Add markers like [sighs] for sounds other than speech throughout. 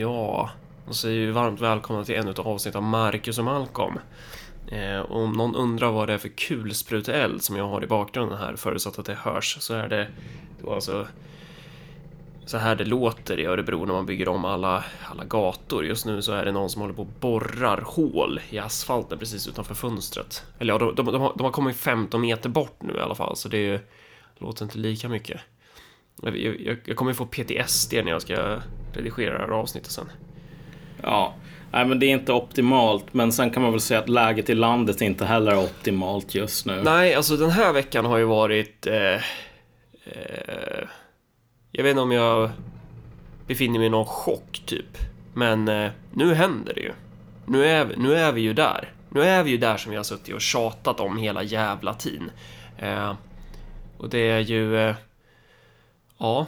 Ja, och säger ju varmt välkomna till ännu ett avsnitt av Marcus och Malcolm. Eh, och om någon undrar vad det är för kulspruteeld som jag har i bakgrunden här, förutsatt att det hörs, så är det då alltså så här det låter i Örebro när man bygger om alla, alla gator. Just nu så är det någon som håller på och borrar hål i asfalten precis utanför fönstret. Eller ja, de, de, de, har, de har kommit 15 meter bort nu i alla fall, så det låter inte lika mycket. Jag, jag, jag kommer få PTSD när jag ska redigera det här avsnittet sen. Ja, nej, men det är inte optimalt. Men sen kan man väl säga att läget i landet inte heller är optimalt just nu. Nej, alltså den här veckan har ju varit... Eh, eh, jag vet inte om jag befinner mig i någon chock, typ. Men eh, nu händer det ju. Nu är, nu är vi ju där. Nu är vi ju där som vi har suttit och tjatat om hela jävla tiden. Eh, och det är ju... Eh, ja.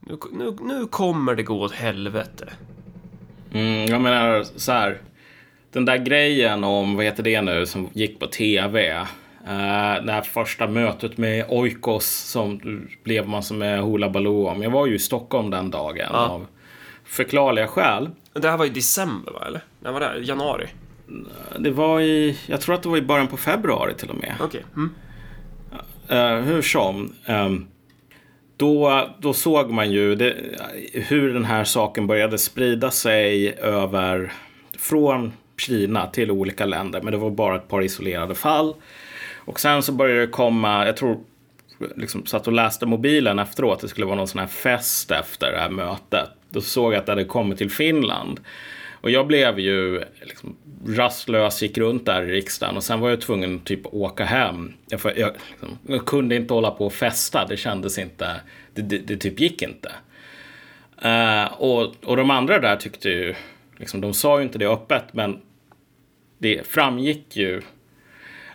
Nu, nu, nu kommer det gå åt helvete. Mm, jag menar så här. Den där grejen om, vad heter det nu, som gick på tv. Uh, det här första mötet med Oikos som blev massor med Hoola Baloo om. Jag var ju i Stockholm den dagen Ja. av förklarliga skäl. Det här var i december, va? Eller? När var det? Januari? Det var i, jag tror att det var i början på februari till och med. Okej. Mm. Eh, hur som. ehm, då, då såg man ju det, hur den här saken började sprida sig över från Kina till olika länder. Men det var bara ett par isolerade fall. Och sen så började det komma, jag tror liksom satt och läste mobilen efteråt. Det skulle vara någon sån här fest efter det här mötet. Då såg jag att det hade kommit till Finland. Och jag blev ju liksom rastlös, gick runt där i riksdagen och sen var jag tvungen att typ åka hem. Jag, för- jag, liksom, jag kunde inte hålla på och festa, det kändes inte, det, det, det typ gick inte. Uh, och, och de andra där tyckte ju, liksom, de sa ju inte det öppet, men det framgick ju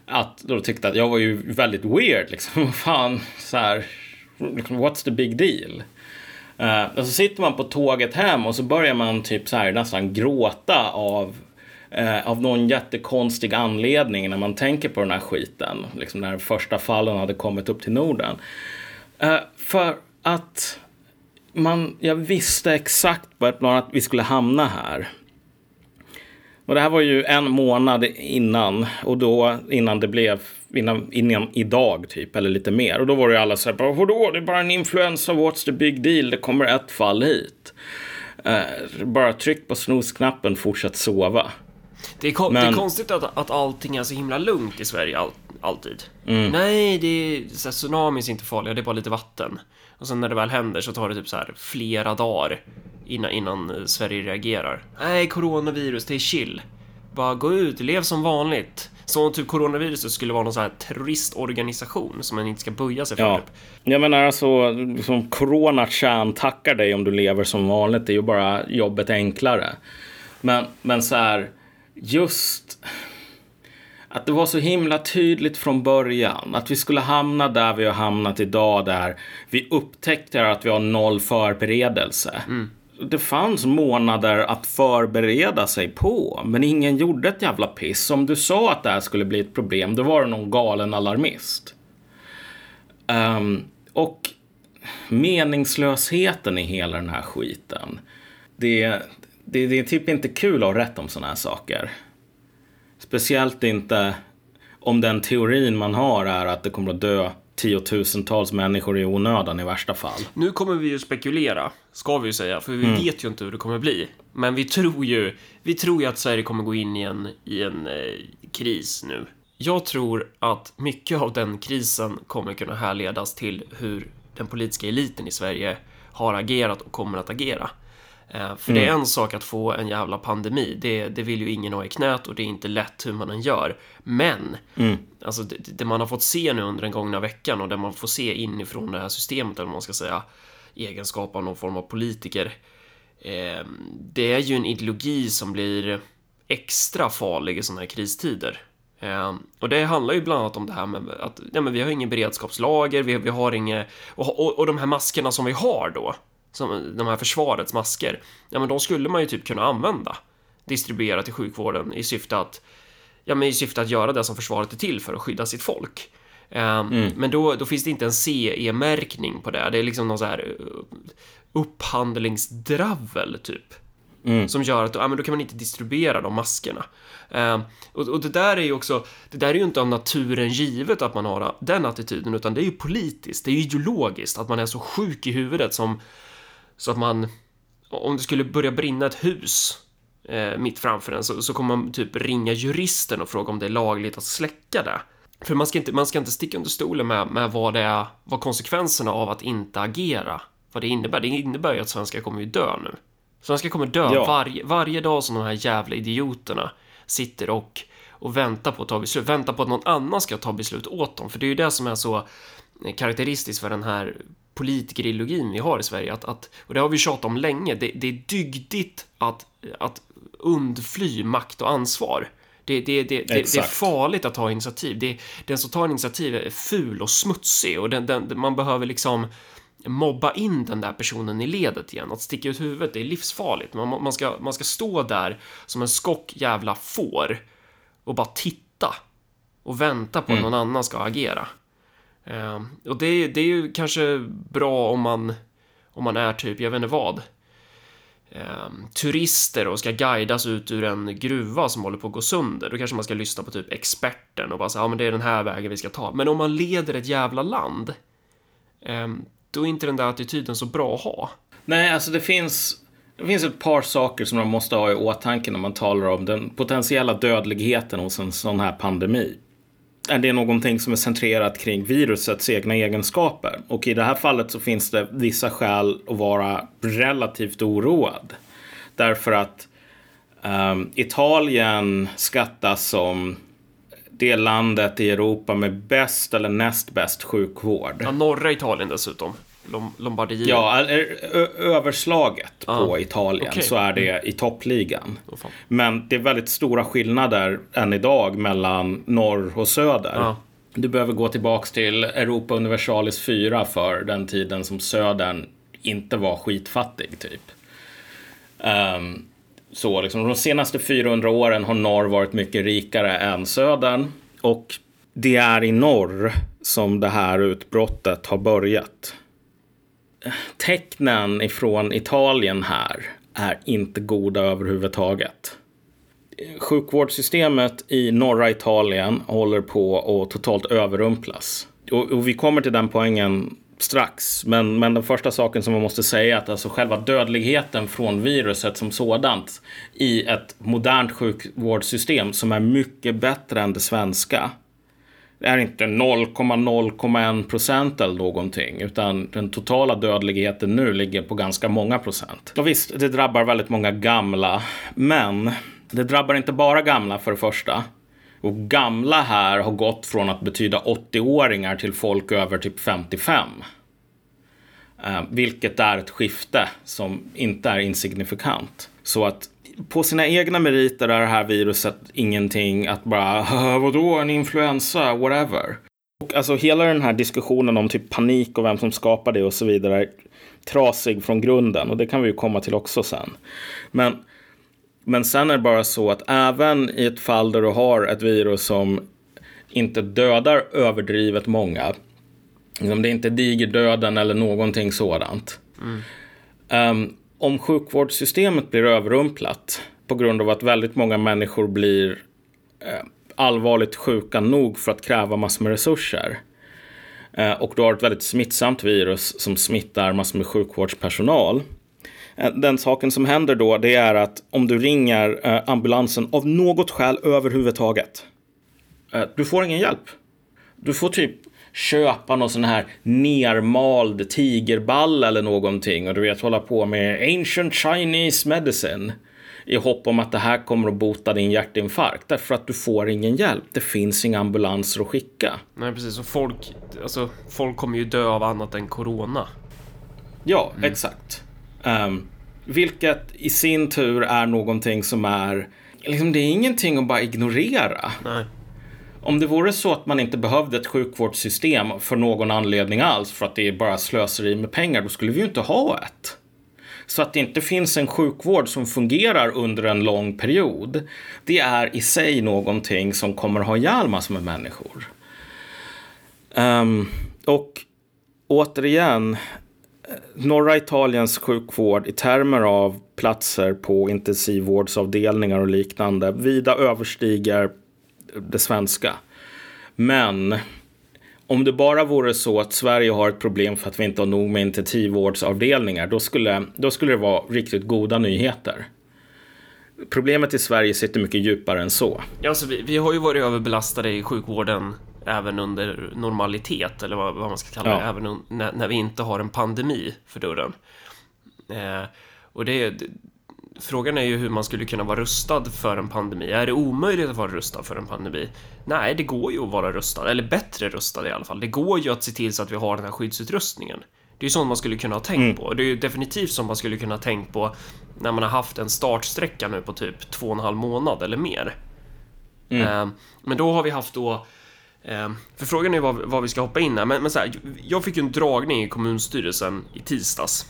att de tyckte att jag var ju väldigt weird liksom. [laughs] Vad fan, så här, liksom, what's the big deal? Uh, och så sitter man på tåget hem och så börjar man typ så här nästan gråta av, eh, av någon jättekonstig anledning när man tänker på den här skiten. Liksom när första fallen hade kommit upp till Norden. Eh, för att man, jag visste exakt på ett plan att vi skulle hamna här. Och det här var ju en månad innan och då innan det blev innan, innan idag typ eller lite mer och då var det ju alla så här vadå det är bara en influensa what's the big deal det kommer ett fall hit. Eh, bara tryck på snosknappen fortsätt sova. Det är, kon- Men- det är konstigt att, att allting är så himla lugnt i Sverige all, alltid. Nej, det är, så här, tsunamis är inte farliga, det är bara lite vatten. Och sen när det väl händer så tar det typ så här flera dagar innan, innan eh, Sverige reagerar. Nej, coronavirus, det är chill. Bara gå ut, lev som vanligt. Som om typ coronaviruset skulle vara någon sån här terroristorganisation som man inte ska böja sig för. Ja, Typ. jag menar alltså liksom corona tackar dig om du lever som vanligt. Det är ju bara jobbet enklare. Men, men så här, just att det var så himla tydligt från början att vi skulle hamna där vi har hamnat idag där vi upptäckte att vi har noll förberedelse. Det fanns månader att förbereda sig på, men ingen gjorde ett jävla piss. Om du sa att det här skulle bli ett problem, då var det någon galen alarmist. Um, och meningslösheten i hela den här skiten. Det, det, det är typ inte kul att ha rätt om sådana här saker. Speciellt inte om den teorin man har är att det kommer att dö tiotusentals människor i onödan i värsta fall. Nu kommer vi ju spekulera, ska vi ju säga, för vi vet ju inte hur det kommer bli. Men vi tror ju, vi tror ju att Sverige kommer gå in i en, i en eh, kris nu. Jag tror att mycket av den krisen kommer kunna härledas till hur den politiska eliten i Sverige har agerat och kommer att agera. Eh, För det är en sak att få en jävla pandemi, det, det vill ju ingen ha i knät och det är inte lätt hur man än gör. Men, alltså det, det man har fått se nu under den gångna veckan och det man får se inifrån det här systemet, eller man ska säga, i egenskap av någon form av politiker, eh, det är ju en ideologi som blir extra farlig i sådana här kristider. Eh, och det handlar ju bland annat om det här med att nej, men vi har ingen beredskapslager, vi, vi har inget... Och, och, och de här maskerna som vi har då, som, de här försvarets masker, ja men de skulle man ju typ kunna använda. Distribuera till sjukvården i syfte att, ja men i syfte att göra det som försvaret är till för, att skydda sitt folk. Eh, Men då, då finns det inte en CE-märkning på det. Det är liksom någon så här uh, upphandlingsdravel, typ. Mm. Som gör att ja, men då kan man inte distribuera de maskerna. Eh, och, och, det där är ju också, det där är ju inte av naturen givet att man har den attityden, utan det är ju politiskt, det är ju ideologiskt, att man är så sjuk i huvudet som så att man, om det skulle börja brinna ett hus eh, mitt framför en så, så kommer man typ ringa juristen och fråga om det är lagligt att släcka det. För man ska inte, man ska inte sticka under stolen med, med vad det är, vad konsekvenserna av att inte agera, vad det innebär. Det innebär ju att svenskar kommer ju dö nu. Svenskar kommer dö ja. varje, varje dag som de här jävla idioterna sitter och, och väntar på att ta beslut, väntar på att någon annan ska ta beslut åt dem. För det är ju det som är så karaktäristiskt för den här politikerideologin vi har i Sverige. Att, att, och det har vi tjatat om länge. Det, det är dygdigt att, att undfly makt och ansvar. Det, det, det, det, är farligt att ta initiativ. Det, den som tar initiativ är ful och smutsig och den, den, man behöver liksom mobba in den där personen i ledet igen. Att sticka ut huvudet, det är livsfarligt. Man, man, ska, man ska stå där som en skock jävla får och bara titta och vänta på att mm. någon annan ska agera. Ehm, och det, det är ju kanske bra om man, om man är typ, jag vet inte vad, eh, turister och ska guidas ut ur en gruva som håller på att gå sönder, då kanske man ska lyssna på typ experten och bara säga, ja men det är den här vägen vi ska ta. Men om man leder ett jävla land, eh, då är inte den där attityden så bra att ha. Nej, alltså det finns, det finns ett par saker som man måste ha i åtanke när man talar om den potentiella dödligheten hos en sån här pandemi är det någonting som är centrerat kring virusets egna egenskaper. Och i det här fallet så finns det vissa skäl att vara relativt oroad. Därför att um, Italien skattas som det landet i Europa med bäst eller näst bäst sjukvård. Ja, norra Italien dessutom. Lombardiet. Ja, överslaget ah, på Italien okay. så är det i toppligan. Oh, Men det är väldigt stora skillnader än idag mellan norr och söder. Ah. Du behöver gå tillbaks till Europa Universalis 4 för den tiden som södern inte var skitfattig typ. Um, så liksom, de senaste 400 åren har norr varit mycket rikare än södern. Och det är i norr som det här utbrottet har börjat tecknen ifrån Italien här är inte goda överhuvudtaget. Sjukvårdssystemet i norra Italien håller på att totalt överrumplas. Och, och vi kommer till den poängen strax. Men, men den första saken som man måste säga är att alltså själva dödligheten från viruset som sådant i ett modernt sjukvårdssystem som är mycket bättre än det svenska det är inte 0,0,1 procent eller någonting, utan den totala dödligheten nu ligger på ganska många procent. Och visst, det drabbar väldigt många gamla, men det drabbar inte bara gamla för det första. Och gamla här har gått från att betyda 80-åringar till folk över typ 55. Eh, vilket är ett skifte som inte är insignifikant. Så att på sina egna meriter är det här viruset ingenting att bara, vadå, en influensa, whatever. Och alltså hela den här diskussionen om typ panik och vem som skapar det och så vidare är trasig från grunden och det kan vi ju komma till också sen. Men, men sen är det bara så att även i ett fall där du har ett virus som inte dödar överdrivet många, om det inte digerdöden eller någonting sådant, mm. um, om sjukvårdssystemet blir överrumplat på grund av att väldigt många människor blir eh, allvarligt sjuka nog för att kräva massor med resurser eh, och du har ett väldigt smittsamt virus som smittar massor med sjukvårdspersonal. Eh, den saken som händer då det är att om du ringer ambulansen av något skäl överhuvudtaget. Du får ingen hjälp. Du får typ köpa någon sån här nermald tigerball eller någonting och du vet hålla på med ancient Chinese medicine i hopp om att det här kommer att bota din hjärtinfarkt därför att du får ingen hjälp. Det finns inga ambulanser att skicka. Nej, precis. Och folk, alltså, folk kommer ju dö av annat än corona. Ja, mm. exakt. Um, vilket i sin tur är någonting som är, liksom, det är ingenting att bara ignorera. Nej. Om det vore så att man inte behövde ett sjukvårdssystem för någon anledning alls, för att det är bara slöseri med pengar, då skulle vi ju inte ha ett. Så att det inte finns en sjukvård som fungerar under en lång period, det är i sig någonting som kommer ha ihjäl massor med människor. Um, och återigen, eh, norra Italiens sjukvård i termer av platser på intensivvårdsavdelningar och liknande vida överstiger det svenska. Men om det bara vore så att Sverige har ett problem för att vi inte har nog med intensivvårdsavdelningar, då skulle, då skulle det vara riktigt goda nyheter. Problemet i Sverige sitter mycket djupare än så. Ja, alltså, vi, vi har ju varit överbelastade i sjukvården även under normalitet, eller vad, vad man ska kalla det, Ja. även un- när, när vi inte har en pandemi för dörren. Eh, och det, det, frågan är ju hur man skulle kunna vara rustad för en pandemi. Är det omöjligt att vara rustad för en pandemi? Nej, det går ju att vara rustad, eller bättre rustad i alla fall. Det går ju att se till så att vi har den här skyddsutrustningen. Det är ju sånt man skulle kunna ha tänkt på. Det är ju definitivt som man skulle kunna ha tänkt på när man har haft en startsträcka nu på typ två och en halv månad eller mer. Eh, Men då har vi haft då eh, för frågan är vad, vad vi ska hoppa in här, men, men så här, jag fick ju en dragning i kommunstyrelsen i tisdags.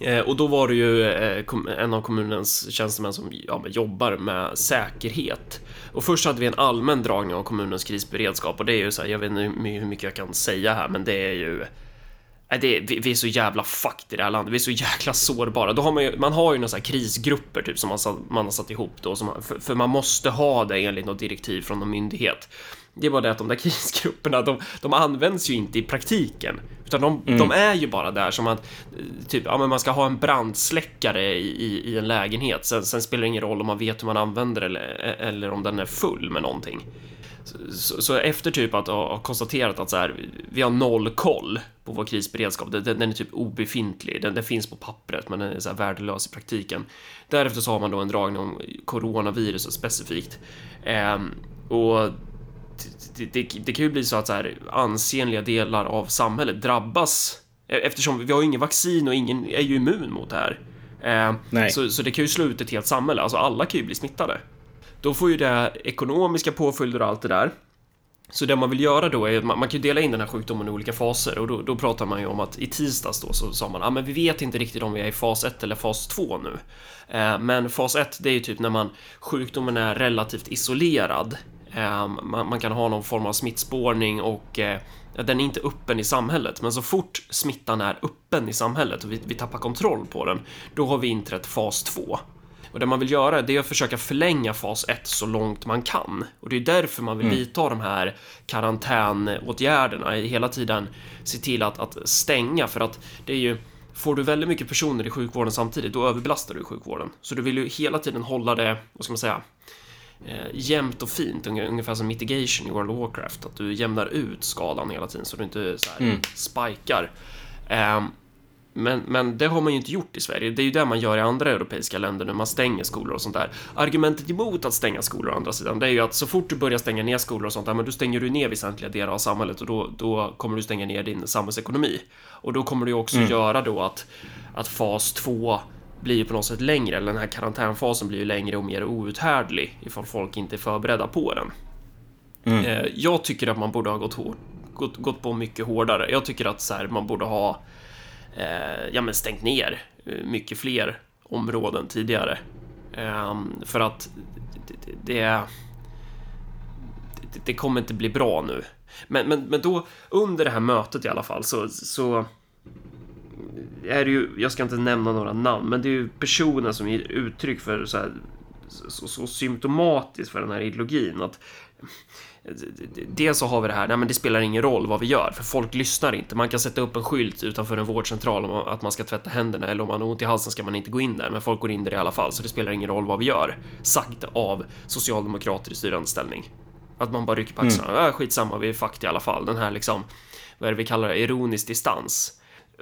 Eh, och då var det ju eh, en av kommunens tjänstemän som ja, jobbar med säkerhet. Och först hade vi en allmän dragning av kommunens krisberedskap och det är ju så här, jag vet inte hur mycket jag kan säga här, men det är ju det är, vi, vi är så jävla fucked i det här landet. Vi är så jäkla sårbara. Då har man, ju, man har ju några så här krisgrupper typ som man, man har satt ihop då. Som, man- för, för man måste ha det enligt något direktiv från någon myndighet. Det är bara det att de där krisgrupperna, de, de används ju inte i praktiken. Utan de, de är ju bara där som att, eh, typ, ja men man ska ha en brandsläckare i, i, i en lägenhet. Sen, sen spelar det ingen roll om man vet hur man använder eller, eller om den är full med någonting. Så, så efter typ att ha konstaterat att så här, vi har noll koll på vår krisberedskap, den, den är typ obefintlig, den, den finns på pappret men den är så här värdelös i praktiken. Därefter så har man då en dragning om coronaviruset specifikt. Ehm, och det, det, det kan ju bli så att så här, ansenliga delar av samhället drabbas e- eftersom vi har ju ingen vaccin och ingen är ju immun mot det här. Nej. så, så det kan ju slå ut ett helt samhälle, alltså alla kan ju bli smittade. Då får ju det ekonomiska påföljder och allt det där. Så det man vill göra då är att man, man kan dela in den här sjukdomen i olika faser och då, då pratar man ju om att i tisdags då så sa man ah, men vi vet inte riktigt om vi är i fas 1 eller fas 2 nu. Eh, men fas 1 det är ju typ när man sjukdomen är relativt isolerad. Eh, man, man kan ha någon form av smittspårning och eh, den är inte öppen i samhället, men så fort smittan är öppen i samhället och vi, vi tappar kontroll på den, då har vi inträtt fas 2. Och det man vill göra det är att försöka förlänga fas 1 så långt man kan. Och det är därför man vill vidta de här karantänåtgärderna, hela tiden se till att, att stänga för att det är ju Får du väldigt mycket personer i sjukvården samtidigt, då överbelastar du sjukvården. Så du vill ju hela tiden hålla det, vad ska man säga, eh, jämnt och fint, unge- ungefär som mitigation i World of Warcraft. Att du jämnar ut skalan hela tiden så du inte så här spikar. Ehm, men, men det har man ju inte gjort i Sverige. Det är ju det man gör i andra europeiska länder nu. Man stänger skolor och sånt där. Argumentet emot att stänga skolor å andra sidan, det är ju att så fort du börjar stänga ner skolor och sånt där, men då stänger du ner väsentliga delar av samhället och då, då kommer du stänga ner din samhällsekonomi. Och då kommer ju också göra då att, att fas 2 blir ju på något sätt längre, eller den här karantänfasen blir ju längre och mer outhärdlig ifall folk inte är förberedda på den. Eh, Jag tycker att man borde ha gått, hårt, gått, gått på mycket hårdare. Jag tycker att så här, man borde ha eh, ja, men stängt ner eh, mycket fler områden tidigare. Ehm, för att det, det, det, det, det kommer inte bli bra nu. Men, men, men då, under det här mötet i alla fall, så, så är det ju, jag ska inte nämna några namn, men det är ju personer som ger uttryck för så här, så, så symptomatiskt för den här ideologin att Dels så har vi det här, nej men det spelar ingen roll vad vi gör, för folk lyssnar inte. Man kan sätta upp en skylt utanför en vårdcentral om att man ska tvätta händerna, eller om man har ont i halsen ska man inte gå in där, men folk går in där i alla fall, så det spelar ingen roll vad vi gör. Sagt av socialdemokrater i styrande ställning. Att man bara rycker på axlarna, mm. skitsamma, vi är fucked i alla fall. Den här liksom, vad är det vi kallar det, ironisk distans.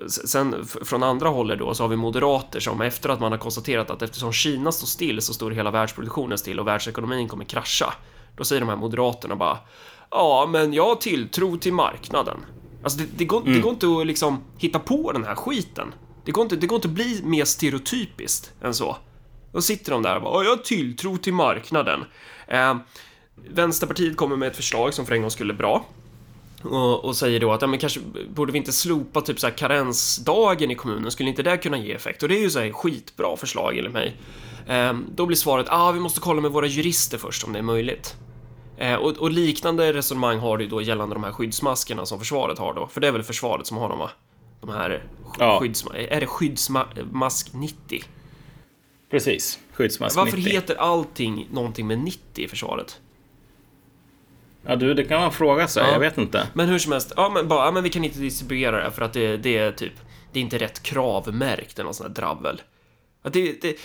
Sen från andra hållet då så har vi moderater som efter att man har konstaterat att eftersom Kina står still så står hela världsproduktionen still och världsekonomin kommer krascha. Då säger de här moderaterna bara Ja, men jag har tilltro till marknaden. Alltså det, det, går, det går inte att liksom hitta på den här skiten. Det går inte, det går inte att bli mer stereotypiskt än så. Då sitter de där och bara "Ja, jag har tilltro till marknaden. Eh, Vänsterpartiet kommer med ett förslag som för en gång skulle bra. Och, och säger då att ja, men kanske borde vi inte slopa typ så här karensdagen i kommunen, skulle inte det kunna ge effekt? Och det är ju så här skitbra förslag enligt mig. Ehm, då blir svaret, ah, vi måste kolla med våra jurister först om det är möjligt. Eh, och, och liknande resonemang har du då gällande de här skyddsmaskerna som försvaret har då, för det är väl försvaret som har dem va? De här Ja. skyddsma- Är det skyddsmask 90? Precis. Skyddsmask Varför 90. heter allting någonting med 90 i försvaret? Ja, du, det kan man fråga sig. Ja. Jag vet inte. Men hur som helst, ja men bara, ja, men vi kan inte distribuera det för att det, det är typ, det är inte rätt kravmärkt eller något sånt där dravel. Ja, det, det,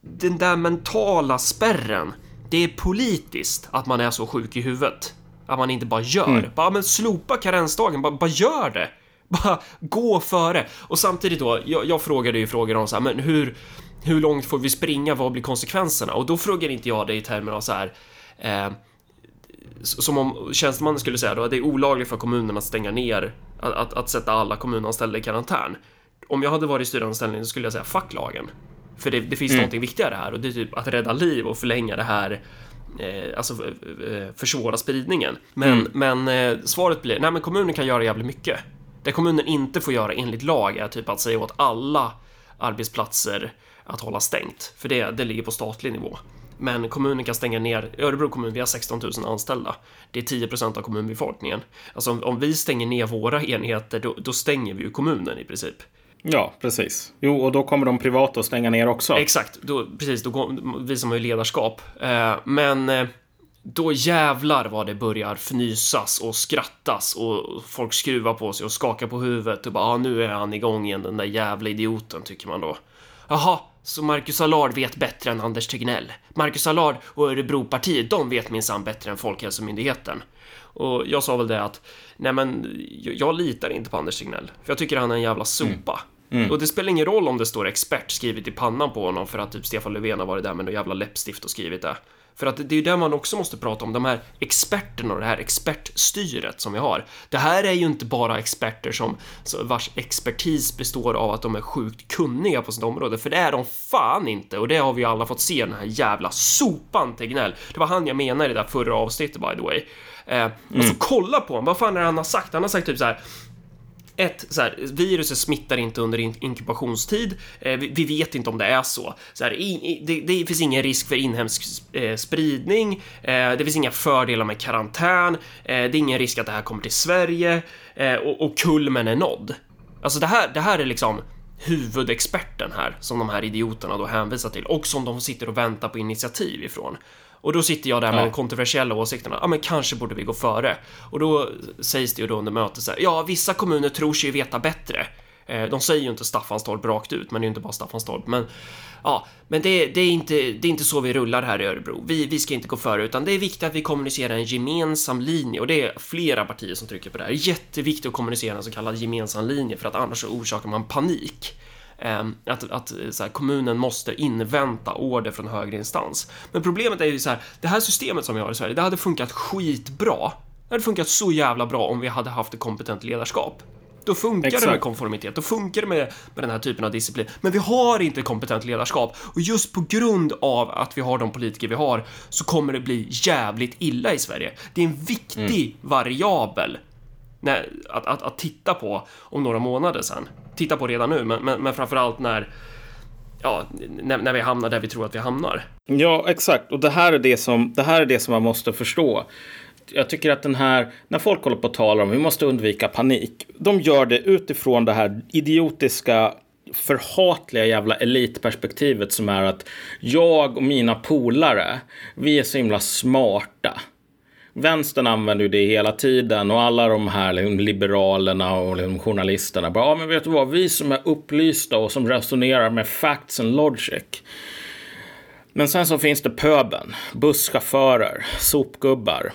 den där mentala spärren, det är politiskt att man är så sjuk i huvudet. Att man inte bara gör. Bara, men slopa karensdagen, bara, bara gör det. [laughs] Bara gå före. Och samtidigt då, jag, jag frågade ju frågor om så här, men hur, hur långt får vi springa? Vad blir konsekvenserna? Och då frågar inte jag det i termer av så här, eh, som om tjänstemannen skulle säga då att det är olagligt för kommunen att stänga ner, att, att, att sätta alla kommunanställda i karantän. Om jag hade varit i styrande ställning så skulle jag säga fuck lagen. För det, det finns någonting viktigare här och det är typ att rädda liv och förlänga det här Eh, alltså eh, försvåra spridningen. Men, men eh, svaret blir, nej men kommunen kan göra jävligt mycket. Det kommunen inte får göra enligt lag är typ att säga åt alla arbetsplatser att hålla stängt. För det, det ligger på statlig nivå. Men kommunen kan stänga ner, Örebro kommun, vi har 16 000 anställda. Det är 10% av kommunbefolkningen. Alltså om, om vi stänger ner våra enheter, då, då stänger vi ju kommunen i princip. Ja, precis. Jo, och då kommer de privata att stänga ner också. Exakt, då, precis, då går, vi som har ju ledarskap. Eh, men eh, då jävlar vad det börjar fnysas och skrattas och folk skruvar på sig och skakar på huvudet och bara ah, nu är han igång igen den där jävla idioten tycker man då. Jaha, så Marcus Allard vet bättre än Anders Tegnell. Marcus Allard och Örebropartiet, de vet minsann bättre än Folkhälsomyndigheten. Och jag sa väl det att, nej men, jag, litar inte på Anders Tegnell. För jag tycker han är en jävla sopa. Och det spelar ingen roll om det står expert skrivet i pannan på honom för att typ Stefan Löfven har varit där med något jävla läppstift och skrivit det. För att det är ju det man också måste prata om, de här experterna och det här expertstyret som vi har. Det här är ju inte bara experter som så- vars expertis består av att de är sjukt kunniga på sitt område, för det är de fan inte och det har vi ju alla fått se den här jävla sopan Tegnell. Det var han jag menade i det där förra avsnittet by the way. Eh, Alltså kolla på honom, vad fan är det han har sagt? Han har sagt typ så här ett, så här, viruset smittar inte under inkubationstid. Eh, vi, vi vet inte om det är så. så här, i, i, det, det finns ingen risk för inhemsk eh, spridning. Eh, det finns inga fördelar med karantän. Eh, det är ingen risk att det här kommer till Sverige. Eh, och, och kulmen är nådd. Alltså det här, det här är liksom huvudexperten här som de här idioterna då hänvisar till och som de sitter och väntar på initiativ ifrån. Och då sitter jag där med Ja. kontroversiella åsikten att ja, men kanske borde vi gå före. Och då sägs det ju då under mötet så här, ja, vissa kommuner tror sig ju veta bättre. Eh, De säger ju inte Staffanstorp rakt ut, men det är ju inte bara Staffanstorp. Men ja, men det, det, är inte, det är inte så vi rullar här i Örebro. Vi, vi ska inte gå före, utan det är viktigt att vi kommunicerar en gemensam linje och det är flera partier som trycker på det här. Jätteviktigt att kommunicera en så kallad gemensam linje för att annars så orsakar man panik. Ehm, Att, att så här, kommunen måste invänta order från högre instans. Men problemet är ju så här, det här systemet som vi har i Sverige, det hade funkat skitbra. Det hade funkat så jävla bra om vi hade haft ett kompetent ledarskap. Då funkar det Exakt. med konformitet, då funkar det med, med den här typen av disciplin. Men vi har inte kompetent ledarskap och just på grund av att vi har de politiker vi har så kommer det bli jävligt illa i Sverige. Det är en viktig variabel när, att, att, att titta på om några månader sen. Titta på redan nu, men, men, men framförallt när, ja, när, när vi hamnar där vi tror att vi hamnar. Ja, exakt. Och det här, är det, som, det här är det som man måste förstå. Jag tycker att den här, när folk håller på och talar om vi måste undvika panik. De gör det utifrån det här idiotiska, förhatliga jävla elitperspektivet som är att jag och mina polare, vi är så himla smarta. Vänstern använder ju det hela tiden och alla de här liksom, liberalerna och liksom, journalisterna bara, ja men vet du vad, vi som är upplysta och som resonerar med facts and logic. Men sen så finns det pöben, busschaufförer, sopgubbar,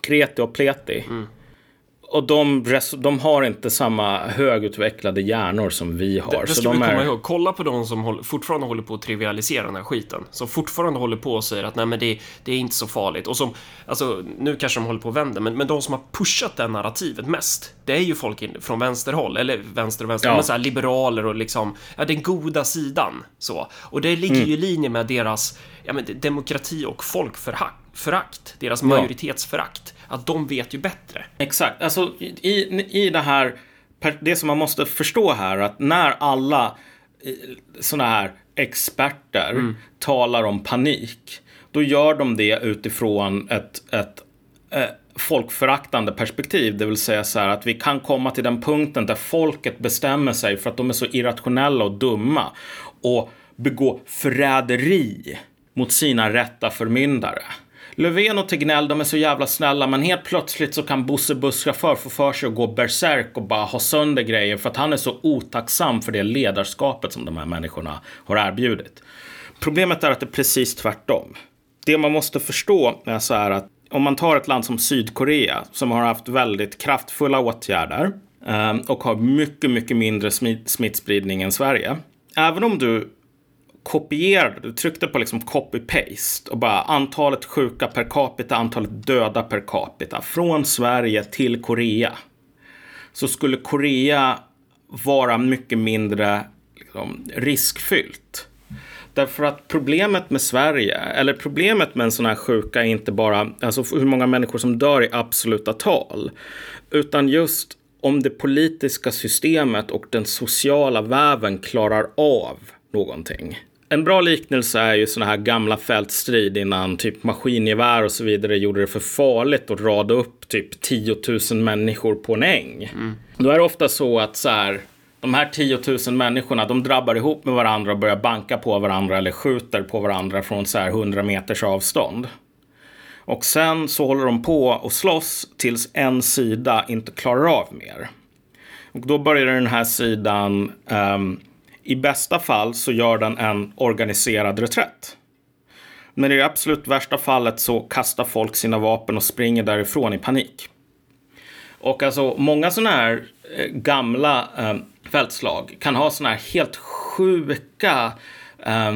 kreti och pleti. Mm. Och de, de har inte samma högutvecklade hjärnor som vi har. Det så ska de vi komma är... ihåg. Kolla på de som håller, fortfarande håller på att trivialisera den här skiten. Som fortfarande håller på och säger att nej men det, det är inte så farligt. Och som, alltså nu kanske de håller på och vänder, men, men de som har pushat det narrativet mest, det är ju folk in, från vänsterhåll, eller vänster och vänster, Ja. men så här liberaler och liksom, ja den goda sidan. Så. Och det ligger Mm. ju i linje med deras, ja men demokrati och folkförakt, förakt, deras majoritetsförakt. Att de vet ju bättre. Exakt. Alltså i, i det här, det som man måste förstå här, att när alla sådana här experter talar om panik, då gör de det utifrån ett, ett eh, folkföraktande perspektiv. Det vill säga så här att vi kan komma till den punkten där folket bestämmer sig för att de är så irrationella och dumma och begå förräderi mot sina rätta förmyndare. Löfven och Tegnell, de är så jävla snälla, men helt plötsligt så kan Bosse busschaufför få för sig att gå berserk och bara ha sönder grejer för att han är så otacksam för det ledarskapet som de här människorna har erbjudit. Problemet är att det är precis tvärtom. Det man måste förstå är så här att om man tar ett land som Sydkorea som har haft väldigt kraftfulla åtgärder eh, och har mycket, mycket mindre smittspridning än Sverige. Även om du kopierade, du tryckte på liksom copy-paste och bara antalet sjuka per capita, antalet döda per capita från Sverige till Korea. Så skulle Korea vara mycket mindre liksom, riskfyllt. Därför att problemet med Sverige, eller problemet med en sån här sjuka är inte bara alltså hur många människor som dör i absoluta tal, utan just om det politiska systemet och den sociala väven klarar av någonting. En bra liknelse är ju såna här gamla fältstrid innan typ maskingevär och så vidare gjorde det för farligt att rada upp typ 10 000 människor på en äng. Mm. Då är det ofta så att så här, de här 10 000 människorna, de drabbar ihop med varandra och börjar banka på varandra eller skjuter på varandra från så här 100 meters avstånd. Och sen så håller de på och slåss tills en sida inte klarar av mer. Och då börjar den här sidan um, i bästa fall så gör den en organiserad reträtt. Men i det absolut värsta fallet så kastar folk sina vapen och springer därifrån i panik. Och alltså många sådana här eh, gamla eh, fältslag kan ha sådana här helt sjuka eh,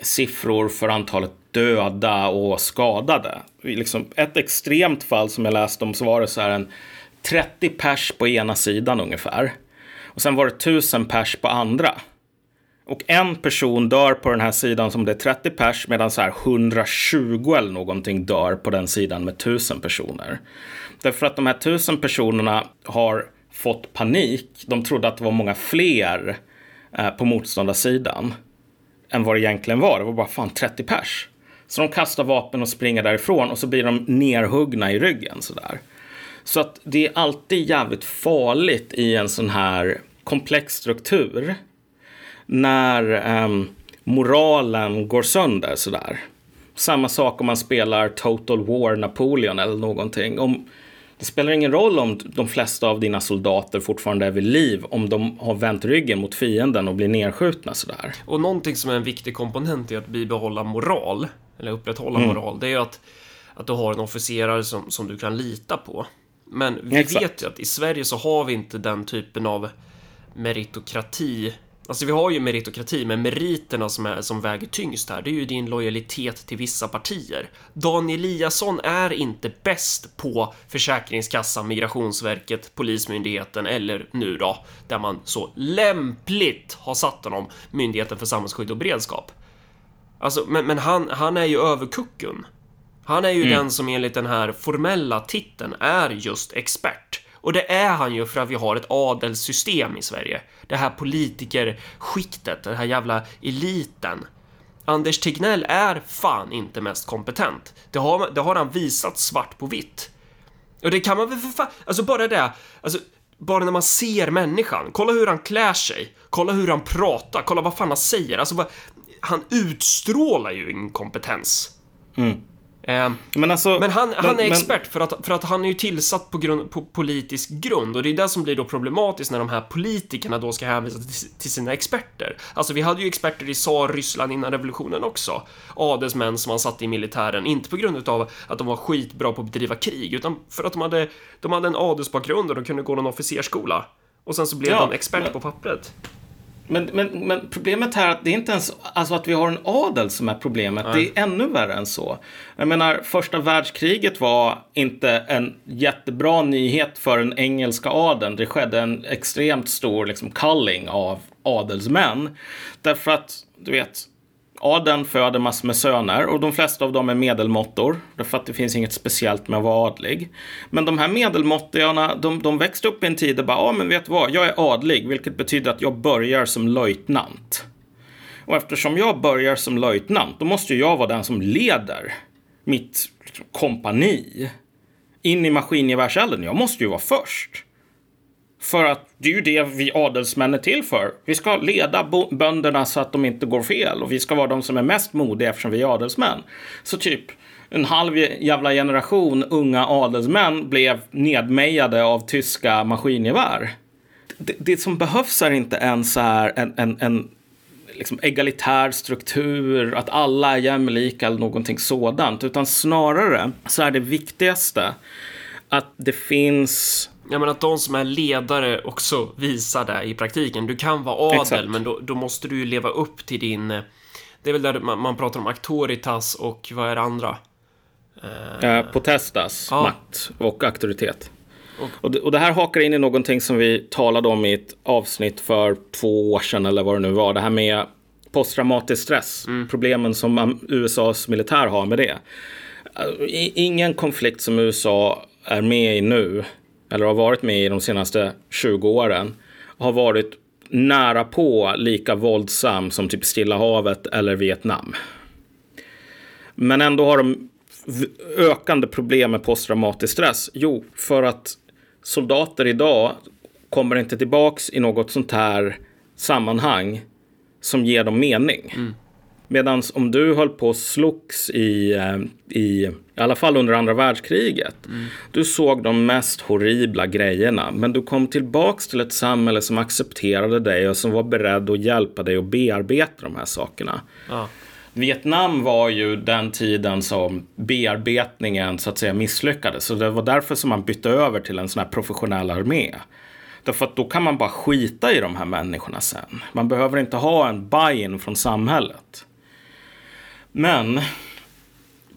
siffror för antalet döda och skadade. Liksom ett extremt fall som jag läste om så var det så här en 30 pers på ena sidan ungefär. Och sen var det tusen pers på andra. Och en person dör på den här sidan som det är 30 pers medan så här 120 eller någonting dör på den sidan med tusen personer. Därför att de här tusen personerna har fått panik. De trodde att det var många fler eh, på motståndarsidan än vad det egentligen var. Det var bara fan 30 pers. Så de kastar vapen och springer därifrån och så blir de nerhuggna i ryggen sådär. Så att det är alltid jävligt farligt i en sån här komplex struktur. När um, moralen går sönder sådär. Samma sak om man spelar Total War Napoleon eller någonting. Om, det spelar ingen roll om de flesta av dina soldater fortfarande är vid liv om de har vänt ryggen mot fienden och blir nedskjutna sådär. Och någonting som är en viktig komponent i att bibehålla moral, eller upprätthålla mm. moral, det är ju att, att du har en officerare som, som du kan lita på. Men vi Exakt. vet ju att i Sverige så har vi inte den typen av meritokrati. Alltså vi har ju meritokrati, men meriterna som, är, som väger tyngst här, det är ju din lojalitet till vissa partier. Dan Eliasson är inte bäst på Försäkringskassan, Migrationsverket, Polismyndigheten eller nu då, där man så lämpligt har satt honom, Myndigheten för samhällsskydd och beredskap. Alltså, men, men han, han är ju överkucken. Han är ju mm. den som enligt den här formella titeln är just expert. Och det är han ju för att vi har ett adelssystem i Sverige. Det här politikerskiktet, den här jävla eliten. Anders Tegnell är fan inte mest kompetent. Det har, det har han visat svart på vitt. Och det kan man väl för fan... Alltså bara det, alltså bara när man ser människan. Kolla hur han klär sig. Kolla hur han pratar. Kolla vad fan han säger. Alltså, bara, han utstrålar ju inkompetens. Mm. Eh, men, alltså, men han, han är expert för att, för att han är ju tillsatt på, grund, på politisk grund och det är det som blir då problematiskt när de här politikerna då ska hänvisa till, till sina experter. Alltså vi hade ju experter i tsar Ryssland innan revolutionen också. Adelsmän som man satte i militären, inte på grund av att de var skitbra på att bedriva krig, utan för att de hade, de hade en adelsbakgrund och de kunde gå någon officersskola. Och sen så blev ja, de expert men... på pappret. Men, men, men problemet här är att det är inte ens alltså att vi har en adel som är problemet. Nej. Det är ännu värre än så. Jag menar, första världskriget var inte en jättebra nyhet för den engelska adeln. Det skedde en extremt stor liksom, culling av adelsmän. Därför att, du vet, Adeln föder massor med söner och de flesta av dem är medelmåttor. Därför att det finns inget speciellt med att vara adlig. Men de här medelmåttorna de, de växte upp i en tid där bara, ja men vet du vad, jag är adlig, vilket betyder att jag börjar som löjtnant. Och eftersom jag börjar som löjtnant, då måste jag vara den som leder mitt kompani in i maskingevärselden. Jag måste ju vara först. För att det är ju det vi adelsmän är till för. Vi ska leda bönderna så att de inte går fel. Och vi ska vara de som är mest modiga eftersom vi är adelsmän. Så typ en halv jävla generation unga adelsmän blev nedmejade av tyska maskingevär. Det, det som behövs är inte ens är en, en, en liksom egalitär struktur, att alla är jämlika eller någonting sådant. Utan snarare så är det viktigaste att det finns Ja, men att de som är ledare också visar det i praktiken. Du kan vara adel, Exakt. men då, då, måste du ju leva upp till din... Det är väl där man, man pratar om auktoritas och vad är det andra? Eh, potestas, ja. makt och auktoritet. Och, och, det, och det här hakar in i någonting som vi talade om i ett avsnitt för två år sedan eller vad det nu var. Det här med posttraumatisk stress. Mm. Problemen som USAs militär har med det. Ingen konflikt som USA är med i nu, eller har varit med i de senaste 20 åren, har varit nära på lika våldsam som typ Stilla havet eller Vietnam. Men ändå har de ökande problem med posttraumatisk stress? Jo, för att soldater idag kommer inte tillbaks i något sånt här sammanhang som ger dem mening. Mm. Medan om du höll på och slogs i, eh, i, i alla fall under andra världskriget. Mm. Du såg de mest horribla grejerna. Men du kom tillbaks till ett samhälle som accepterade dig och som var beredd att hjälpa dig att bearbeta de här sakerna. Ja. Vietnam var ju den tiden som bearbetningen så att säga misslyckades. Så det var därför som man bytte över till en sån här professionell armé. Därför att då kan man bara skita i de här människorna sen. Man behöver inte ha en buy-in från samhället. Men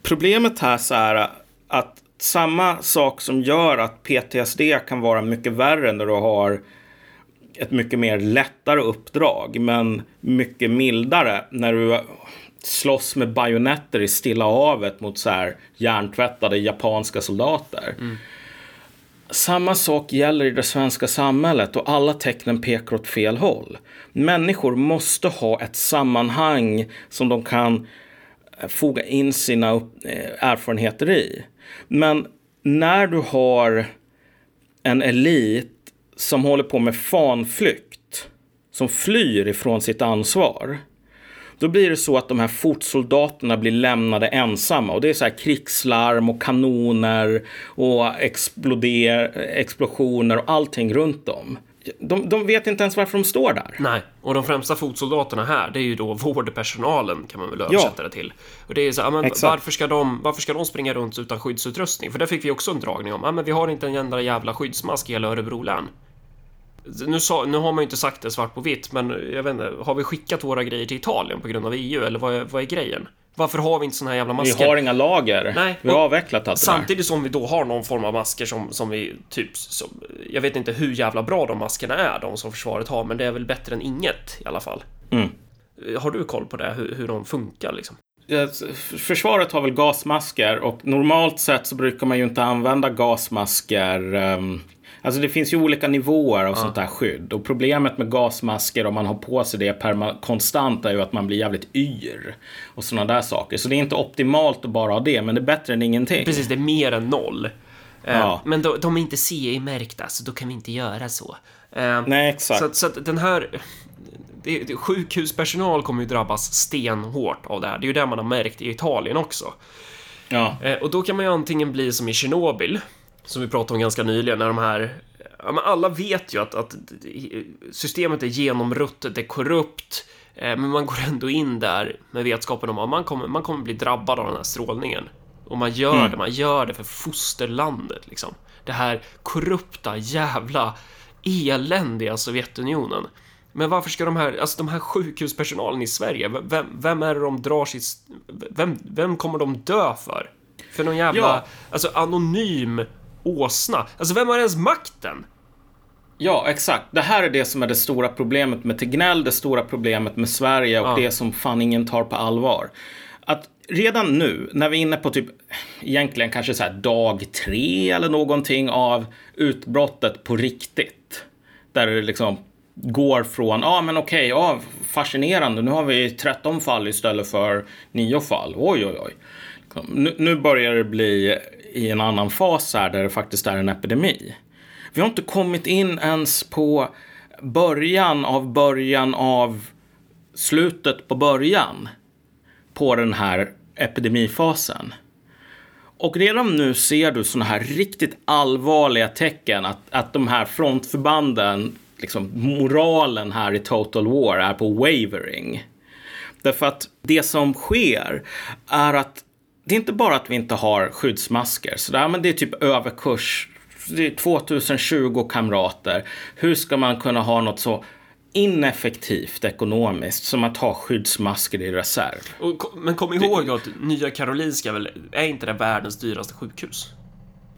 problemet här så är att samma sak som gör att PTSD kan vara mycket värre när du har ett mycket mer lättare uppdrag men mycket mildare när du slåss med bajonetter i Stilla havet mot så här hjärntvättade japanska soldater. Mm. Samma sak gäller i det svenska samhället och alla tecknen pekar åt fel håll. Människor måste ha ett sammanhang som de kan Eh, foga in sina eh, erfarenheter i. Men när du har en elit som håller på med fanflykt, som flyr ifrån sitt ansvar, då blir det så att de här fotsoldaterna blir lämnade ensamma. Och det är så här krigslarm och kanoner och exploder, explosioner och allting runt dem. De, de, vet inte ens varför de står där. Nej, och de främsta fotsoldaterna här, det är ju då vårdpersonalen kan man väl översätta ja. det till. Och det är så, men varför ska, de, varför ska de springa runt utan skyddsutrustning? För det fick vi också en dragning om. Ja, men vi har inte en enda jävla skyddsmask i hela Örebro län. Nu, sa, nu har man ju inte sagt det svart på vitt, men jag vet inte, har vi skickat våra grejer till Italien på grund av EU, eller vad vad är grejen? Varför har vi inte såna här jävla masker? Vi har inga lager. Nej. Vi har avvecklat allt Samtidigt som vi då har någon form av masker som, som vi typ... Som, jag vet inte hur jävla bra de maskerna är, de som försvaret har, men det är väl bättre än inget i alla fall. Mm. Har du koll på det, hur, hur de funkar liksom? Försvaret har väl gasmasker och normalt sett så brukar man ju inte använda gasmasker um, Alltså det finns ju olika nivåer av ja. sånt här skydd. Och problemet med gasmasker om man har på sig det konstant är ju att man blir jävligt yr. Och sådana där saker. Så det är inte optimalt att bara ha det, men det är bättre än ingenting. Precis, det är mer än noll. Eh, ja. Men de, de är inte CE-märkta, så då kan vi inte göra så. Eh, Nej, exakt. Så, så att den här... Det, det, sjukhuspersonal kommer ju drabbas stenhårt av det här. Det är ju det man har märkt i Italien också. Ja. Eh, och då kan man ju antingen bli som i Tjernobyl, som vi pratade om ganska nyligen, när de här Ja, men alla vet ju att, att systemet är genomruttet, det är korrupt, eh, men man går ändå in där med vetskapen om att man kommer, man kommer bli drabbad av den här strålningen. Och man gör mm. det, man gör det för fosterlandet liksom. Det här korrupta jävla eländiga Sovjetunionen. Men varför ska de här, alltså de här sjukhuspersonalen i Sverige, vem, vem är det de drar sitt, vem, vem kommer de dö för? För någon jävla, ja. alltså anonym åsna. Alltså, vem har ens makten? Ja, exakt. Det här är det som är det stora problemet med Tegnell, det stora problemet med Sverige och ja. det som fan ingen tar på allvar. Att redan nu, när vi är inne på typ egentligen kanske så här dag tre eller någonting av utbrottet på riktigt. Där det liksom går från, ja ah, men okej, okay, ja fascinerande, nu har vi 13 fall istället för 9 fall. Oj, oj, oj. Nu, nu börjar det bli i en annan fas här där det faktiskt är en epidemi. Vi har inte kommit in ens på början av början av slutet på början på den här epidemifasen. Och redan nu ser du sådana här riktigt allvarliga tecken att, att de här frontförbanden, liksom moralen här i Total War är på wavering. Därför att det som sker är att det är inte bara att vi inte har skyddsmasker, så där, men det är typ överkurs. Det är 2020 kamrater. Hur ska man kunna ha något så ineffektivt ekonomiskt som att ha skyddsmasker i reserv? Och, men kom ihåg att Nya Karolinska väl, är inte det världens dyraste sjukhus?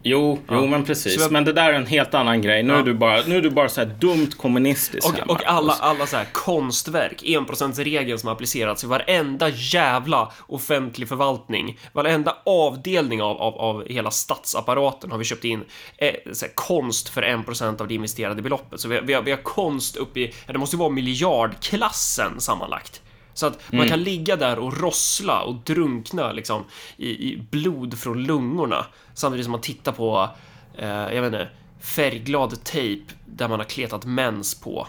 Jo, ja. jo men precis. Jag... Men det där är en helt annan grej. Nu, ja. är, du bara, nu är du bara så här dumt kommunistisk Och, och alla, alla så här konstverk, enprocentsregeln som applicerats i varenda jävla offentlig förvaltning, varenda avdelning av, av, av hela statsapparaten har vi köpt in eh, här, konst för en procent av det investerade beloppet. Så vi har, vi har, vi har konst upp i, ja, det måste ju vara miljardklassen sammanlagt. Så att man mm. kan ligga där och rossla och drunkna liksom i, i blod från lungorna samtidigt som man tittar på, eh, jag vet inte, färgglad tejp där man har kletat mens på.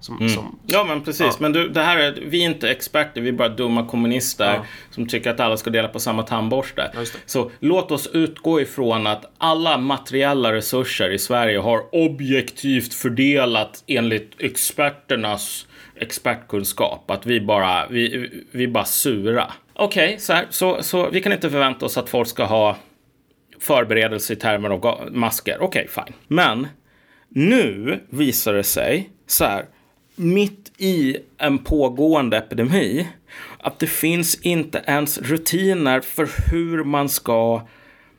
Som, mm. som, ja men precis, ja. men du, det här är, vi är inte experter, vi är bara dumma kommunister ja. som tycker att alla ska dela på samma tandborste. Ja, så låt oss utgå ifrån att alla materiella resurser i Sverige har objektivt fördelat enligt experternas expertkunskap. Att vi bara, vi, vi bara sura. Okej, okay, så, så, så vi kan inte förvänta oss att folk ska ha förberedelse i termer av masker. Okej, okay, fine. Men nu visar det sig så här, mitt i en pågående epidemi, att det finns inte ens rutiner för hur man ska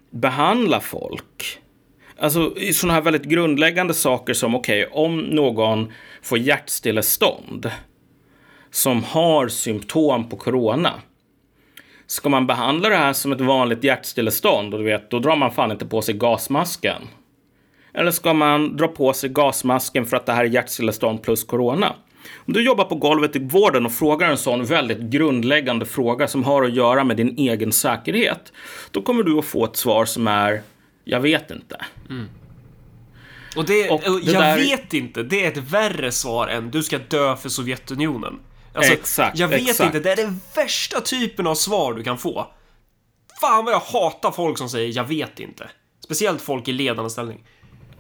behandla folk. Alltså sådana här väldigt grundläggande saker som okej, okay, om någon får hjärtstillestånd som har symptom på corona. Ska man behandla det här som ett vanligt hjärtstillestånd, och du vet, då drar man fan inte på sig gasmasken. Eller ska man dra på sig gasmasken för att det här är hjärtstillestånd plus corona? Om du jobbar på golvet i vården och frågar en sån väldigt grundläggande fråga som har att göra med din egen säkerhet, då kommer du att få ett svar som är jag vet inte. Mm. Och, det, och det jag där... vet inte, det är ett värre svar än du ska dö för Sovjetunionen. Alltså, exakt, jag vet exakt. inte, det är den värsta typen av svar du kan få. Fan vad jag hatar folk som säger jag vet inte. Speciellt folk i ledande ställning.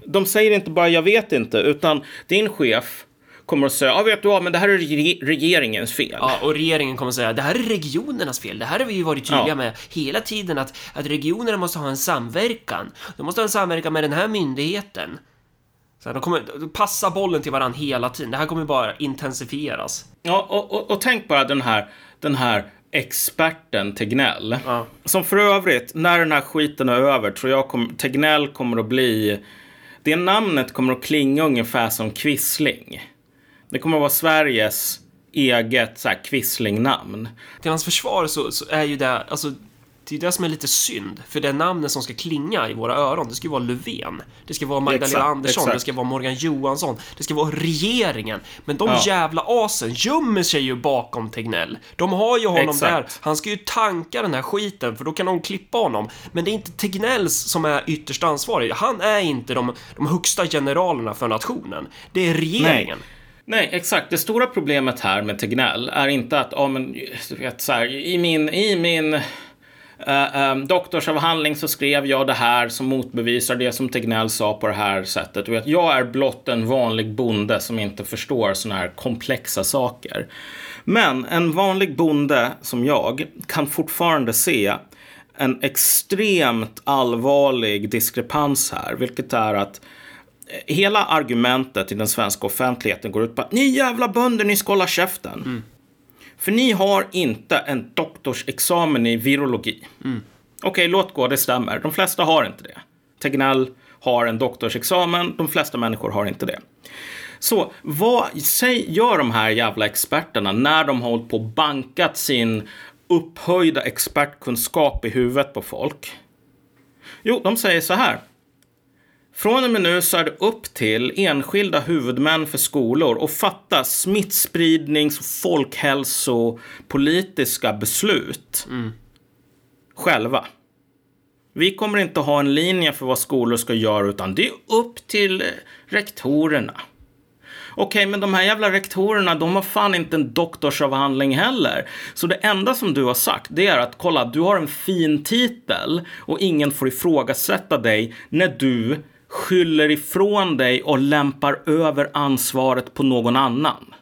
De säger inte bara jag vet inte, utan din chef kommer att säga, ja vet du vad, men det här är regeringens fel. Ja, och regeringen kommer att säga, det här är regionernas fel. Det här har vi ju varit tydliga ja. med hela tiden, att, att regionerna måste ha en samverkan. De måste ha en samverkan med den här myndigheten. Så de kommer passa bollen till varandra hela tiden. Det här kommer bara intensifieras. Ja, och, och, och tänk bara den här, den här experten Tegnell. Ja. Som för övrigt, när den här skiten är över, tror jag kom, Tegnell kommer att bli... Det namnet kommer att klinga ungefär som Quisling. Det kommer att vara Sveriges eget så här Quisling-namn. Till hans försvar så, så, är ju det, alltså det är det som är lite synd, för det namnet som ska klinga i våra öron. Det ska ju vara Löfven, det ska vara Magdalena exakt, Andersson, exakt. det ska vara Morgan Johansson, det ska vara regeringen. Men de ja. jävla asen gömmer sig ju bakom Tegnell. De har ju honom exakt. där. Han ska ju tanka den här skiten, för då kan de klippa honom. Men det är inte Tegnells som är ytterst ansvarig. Han är inte de, de högsta generalerna för nationen. Det är regeringen. Nej. Nej, exakt. Det stora problemet här med Tegnell är inte att, ja men, du vet så här, i min, i min uh, um, doktorsavhandling så skrev jag det här som motbevisar det som Tegnell sa på det här sättet. Vet, jag är blott en vanlig bonde som inte förstår sådana här komplexa saker. Men en vanlig bonde som jag kan fortfarande se en extremt allvarlig diskrepans här, vilket är att hela argumentet i den svenska offentligheten går ut på att ni jävla bönder, ni ska hålla käften. Mm. För ni har inte en doktorsexamen i virologi. Mm. Okej, okay, låt gå, det stämmer. De flesta har inte det. Tegnell har en doktorsexamen, de flesta människor har inte det. Så vad säg, gör de här jävla experterna när de har hållit på och bankat sin upphöjda expertkunskap i huvudet på folk? Jo, de säger så här. Från och med nu så är det upp till enskilda huvudmän för skolor att fatta smittspridnings och folkhälsopolitiska beslut mm. själva. Vi kommer inte ha en linje för vad skolor ska göra, utan det är upp till rektorerna. Okej, men de här jävla rektorerna, de har fan inte en doktorsavhandling heller. Så det enda som du har sagt, det är att kolla, du har en fin titel och ingen får ifrågasätta dig när du skyller ifrån dig och lämpar över ansvaret på någon annan.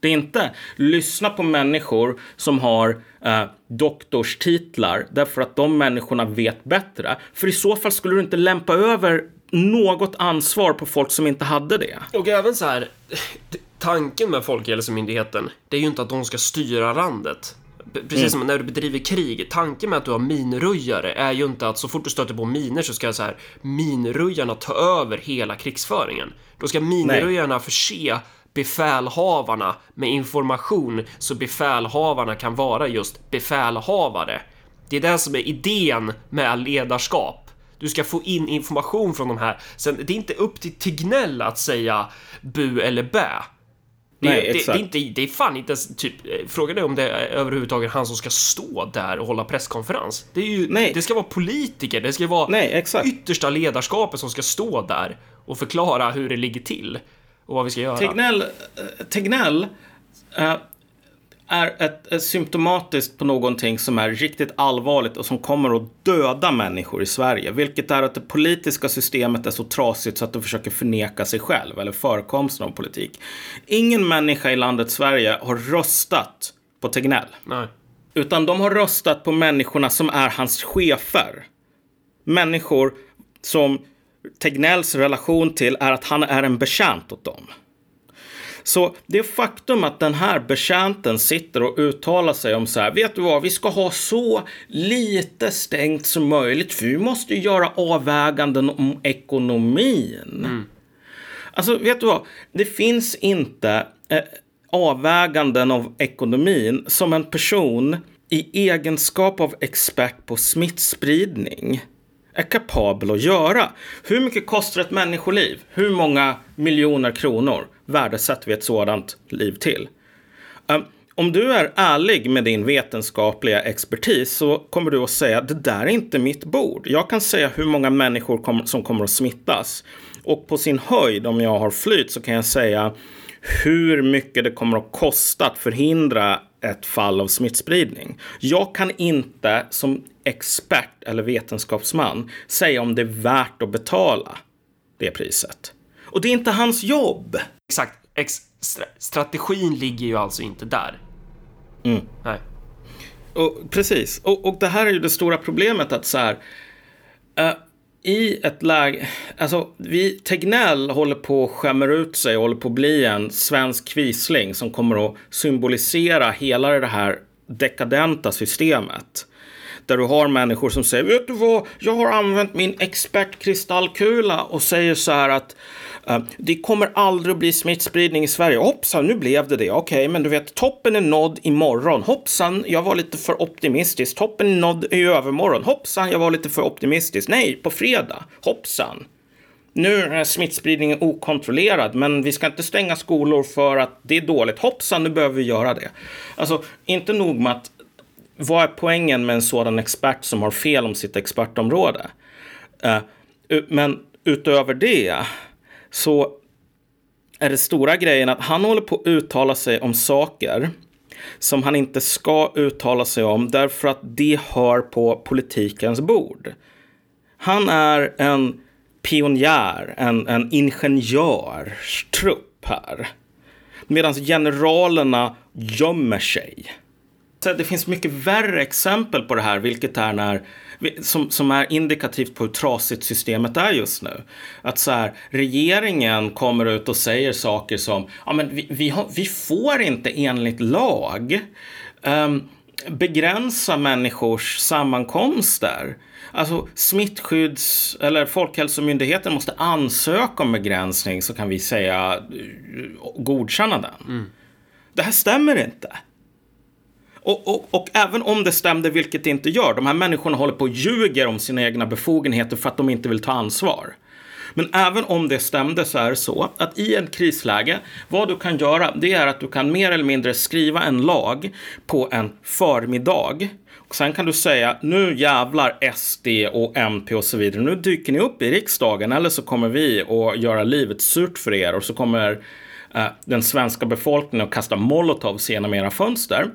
Det är inte lyssna på människor som har eh, doktorstitlar därför att de människorna vet bättre. För i så fall skulle du inte lämpa över något ansvar på folk som inte hade det. Och även så här, tanken med Folkhälsomyndigheten, det är ju inte att de ska styra landet. Precis mm. som när du bedriver krig, tanken med att du har minröjare är ju inte att så fort du stöter på miner så ska så här minröjarna ta över hela krigsföringen. Då ska minröjarna Nej. förse befälhavarna med information så befälhavarna kan vara just befälhavare. Det är det som är idén med ledarskap. Du ska få in information från de här. Sen, det är inte upp till Tegnell att säga bu eller bä. Det, Nej, det, det, är inte, det är fan inte ens typ, frågan är om det är överhuvudtaget han som ska stå där och hålla presskonferens. Det, är ju, Nej. det ska vara politiker, det ska vara Nej, exakt. yttersta ledarskapet som ska stå där och förklara hur det ligger till och vad vi ska göra. Tegnell, eh, Tegnell äh, är ett, ett symptomatiskt på någonting som är riktigt allvarligt och som kommer att döda människor i Sverige. Vilket är att det politiska systemet är så trasigt så att du försöker förneka sig själv eller förekomsten av politik. Ingen människa i landet Sverige har röstat på Tegnell. Nej. Utan de har röstat på människorna som är hans chefer. Människor som Tegnells relation till är att han är en betjänt åt dem. Så det faktum att den här betjänten sitter och uttalar sig om så här, vet du vad, vi ska ha så lite stängt som möjligt för vi måste göra avväganden om ekonomin. Mm. Alltså, vet du vad, det finns inte eh, avväganden av ekonomin som en person i egenskap av expert på smittspridning är kapabel att göra. Hur mycket kostar ett människoliv? Hur många miljoner kronor värdesätter vi ett sådant liv till? Um, om du är ärlig med din vetenskapliga expertis så kommer du att säga att det där är inte mitt bord. Jag kan säga hur många människor kom, som kommer att smittas. Och på sin höjd, om jag har flyt, så kan jag säga hur mycket det kommer att kosta att förhindra ett fall av smittspridning. Jag kan inte som expert eller vetenskapsman säga om det är värt att betala det priset. Och det är inte hans jobb. Exakt. Ex strategin ligger ju alltså inte där. Mm. Nej. Och, precis. Och, och det här är ju det stora problemet att så här. Uh, i ett läge, alltså vi, Tegnell håller på att skämmer ut sig och håller på att bli en svensk kvisling som kommer att symbolisera hela det här dekadenta systemet. Där du har människor som säger, vet du vad, jag har använt min expertkristallkula och säger så här att Eh, det kommer aldrig att bli smittspridning i Sverige. Hoppsan, nu blev det det. Okej, okay, men du vet, toppen är nådd imorgon. Hoppsan, jag var lite för optimistisk. Toppen är nådd i övermorgon. Hoppsan, jag var lite för optimistisk. Nej, på fredag. Hoppsan. Nu är smittspridningen okontrollerad, men vi ska inte stänga skolor för att det är dåligt. Hoppsan, nu behöver vi göra det. Alltså, inte nog med att vad är poängen med en sådan expert som har fel om sitt expertområde? Eh, men utöver det så är det stora grejen att han håller på att uttala sig om saker som han inte ska uttala sig om därför att det hör på politikens bord. Han är en pionjär, en, en ingenjörstrupp här. Medan generalerna gömmer sig. Det finns mycket värre exempel på det här, vilket är när, som, som är indikativt på hur trasigt systemet är just nu. Att så här, regeringen kommer ut och säger saker som, ja men vi, vi, har, vi får inte enligt lag um, begränsa människors sammankomster. Alltså smittskydds eller Folkhälsomyndigheten måste ansöka om begränsning så kan vi säga godkänna den. Mm. Det här stämmer inte. Och, och, och, även om det stämde, vilket det inte gör, de här människorna håller på och ljuger om sina egna befogenheter för att de inte vill ta ansvar. Men även om det stämde så är det så att i ett krisläge, vad du kan göra, det är att du kan mer eller mindre skriva en lag på en förmiddag. Och sen kan du säga, nu jävlar SD och MP och så vidare, nu dyker ni upp i riksdagen eller så kommer vi att göra livet surt för er och så kommer eh, den svenska befolkningen att kasta molotovs genom era fönster.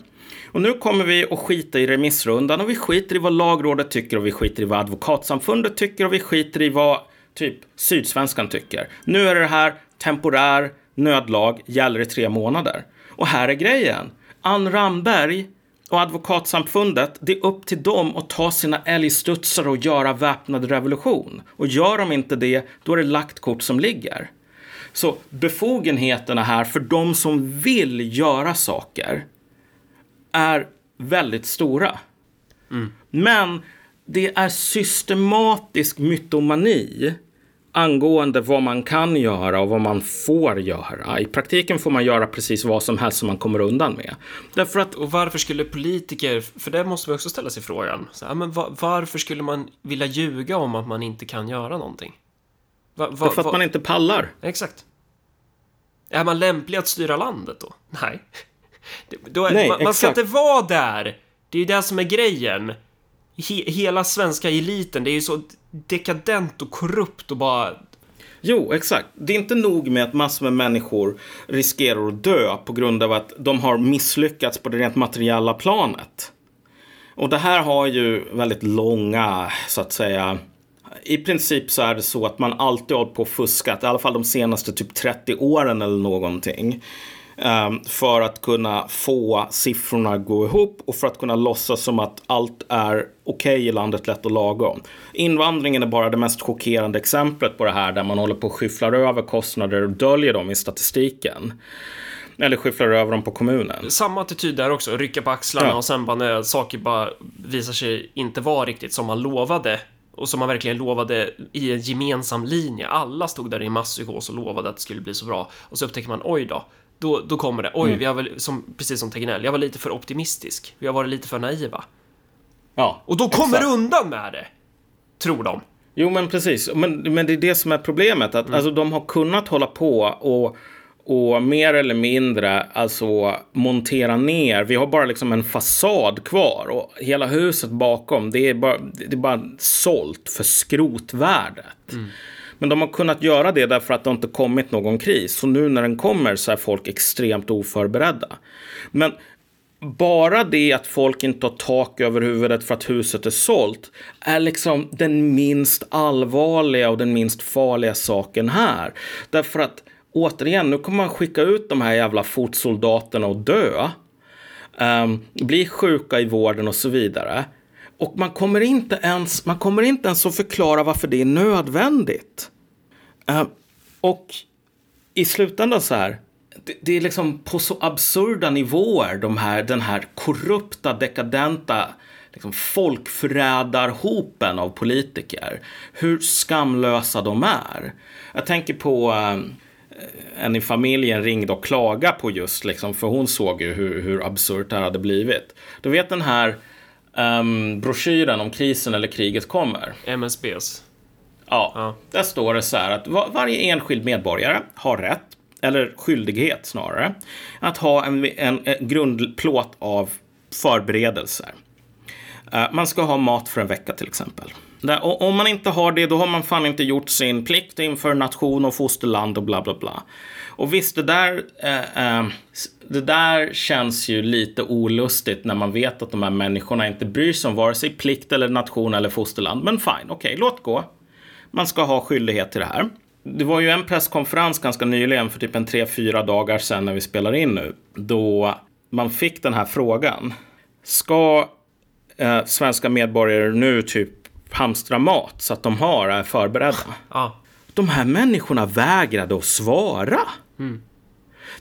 Och nu kommer vi att skita i remissrundan och vi skiter i vad lagrådet tycker och vi skiter i vad advokatsamfundet tycker och vi skiter i vad typ Sydsvenskan tycker. Nu är det här temporär nödlag, gäller i tre månader. Och här är grejen. Ann Ramberg och Advokatsamfundet, det är upp till dem att ta sina älgstudsar och göra väpnad revolution. Och gör de inte det, då är det lagt kort som ligger. Så befogenheterna här för de som vill göra saker är väldigt stora. Mm. Men det är systematisk mytomani angående vad man kan göra och vad man får göra. I praktiken får man göra precis vad som helst som man kommer undan med. Därför att, och varför skulle politiker, för det måste man också ställa sig frågan, så, men var, varför skulle man vilja ljuga om att man inte kan göra någonting? Va, va, Därför att man inte pallar. Exakt. Är man lämplig att styra landet då? Nej. Är, Nej, man, man ska inte vara där. Det är ju det som är grejen. He, hela svenska eliten, det är ju så dekadent och korrupt och bara... Jo, exakt. Det är inte nog med att massor med människor riskerar att dö på grund av att de har misslyckats på det rent materiella planet. Och det här har ju väldigt långa, så att säga, i princip så är det så att man alltid hållit på och fuskat, i alla fall de senaste typ 30 åren eller någonting. Um, för att kunna få siffrorna att gå ihop och för att kunna låtsas som att allt är okej okay i landet, lätt och lagom. Invandringen är bara det mest chockerande exemplet på det här där man håller på och skyfflar över kostnader och döljer dem i statistiken. Eller skyfflar över dem på kommunen. Samma attityd där också, rycka på axlarna ja. och sen bara när saker bara visar sig inte vara riktigt som man lovade och som man verkligen lovade i en gemensam linje. Alla stod där i masspsykos och lovade att det skulle bli så bra. Och så upptäcker man, oj då, då, då kommer det. Oj, mm. vi har väl, som, precis som Tegnell, jag var lite för optimistisk. Vi har varit lite för naiva. Ja, Och då kommer exakt. undan med det. Tror de. Jo, men precis. Men, men det är det som är problemet. Att mm. alltså, de har kunnat hålla på och och mer eller mindre alltså montera ner. Vi har bara liksom en fasad kvar och hela huset bakom det är bara, det är bara sålt för skrotvärdet. Mm. Men de har kunnat göra det därför att det inte kommit någon kris. Så nu när den kommer så är folk extremt oförberedda. Men bara det att folk inte har tak över huvudet för att huset är sålt är liksom den minst allvarliga och den minst farliga saken här. Därför att återigen, nu kommer man skicka ut de här jävla fotsoldaterna och dö. Um, bli sjuka i vården och så vidare. Och man kommer inte ens, man kommer inte ens att förklara varför det är nödvändigt. Uh, och i slutändan så här, det, det, är liksom på så absurda nivåer de här, den här korrupta, dekadenta liksom folkförrädarhopen av politiker. Hur skamlösa de är. Jag tänker på um, en i familjen ringde och klagade på just, liksom, för hon såg ju hur, hur absurt det här hade blivit. Du vet den här um, broschyren om krisen eller kriget kommer? MSBs. Ja, ja, där står det så här att var, varje enskild medborgare har rätt, eller skyldighet snarare, att ha en, en, en grundplåt av förberedelser. Uh, man ska ha mat för en vecka till exempel. Och om man inte har det, då har man fan inte gjort sin plikt inför nation och fosterland och bla bla bla. Och visst, det där, eh, eh, det där känns ju lite olustigt när man vet att de här människorna inte bryr sig om vare sig plikt eller nation eller fosterland. Men fine, okej, okay, låt gå. Man ska ha skyldighet till det här. Det var ju en presskonferens ganska nyligen för typ en tre, fyra dagar sedan när vi spelar in nu. Då man fick den här frågan. Ska eh, svenska medborgare nu typ hamstra mat så att de har är förberedda. Ja. De här människorna vägrade att svara. Mm.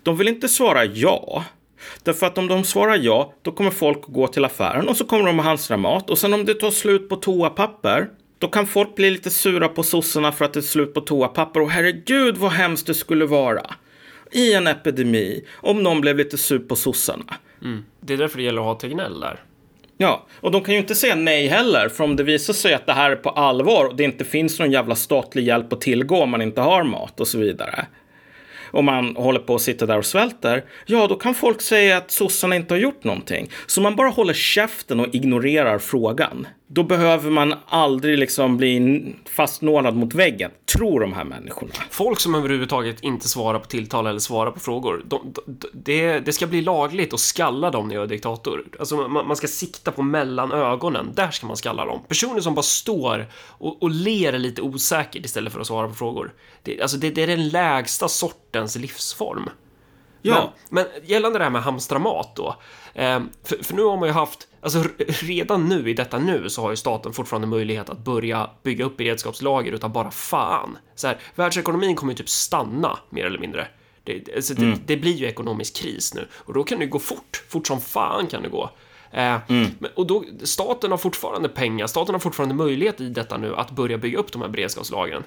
De vill inte svara ja. Därför att om de svarar ja, då kommer folk gå till affären och så kommer de att hamstra mat. Och sen om det tar slut på toapapper, då kan folk bli lite sura på sossarna för att det är slut på toapapper. Och herregud vad hemskt det skulle vara i en epidemi om någon blev lite sur på sossarna. Mm. Det är därför det gäller att ha Tegnell där. Ja, och de kan ju inte säga nej heller. För om det visar sig att det här är på allvar och det inte finns någon jävla statlig hjälp att tillgå om man inte har mat och så vidare. Om man håller på att sitta där och svälter. Ja, då kan folk säga att sossarna inte har gjort någonting. Så man bara håller käften och ignorerar frågan. Då behöver man aldrig liksom bli fastnålad mot väggen, tror de här människorna. Folk som överhuvudtaget inte svarar på tilltal eller svarar på frågor, de, de, det, det ska bli lagligt att skalla dem när jag är diktator. Alltså man, man, ska sikta på mellan ögonen, där ska man skalla dem. Personer som bara står och, och ler lite osäkert istället för att svara på frågor. Det, alltså det, det är den lägsta sortens livsform. Ja. Men, men gällande det här med hamstra mat då. Eh, för, för, nu har man ju haft, alltså redan nu i detta nu så har ju staten fortfarande möjlighet att börja bygga upp beredskapslager utav bara fan. Så här, världsekonomin kommer ju typ stanna mer eller mindre. Det, alltså, mm. det, det, blir ju ekonomisk kris nu och då kan det gå fort. Fort som fan kan det gå. Eh, mm. och då, staten har fortfarande pengar, staten har fortfarande möjlighet i detta nu att börja bygga upp de här beredskapslagren.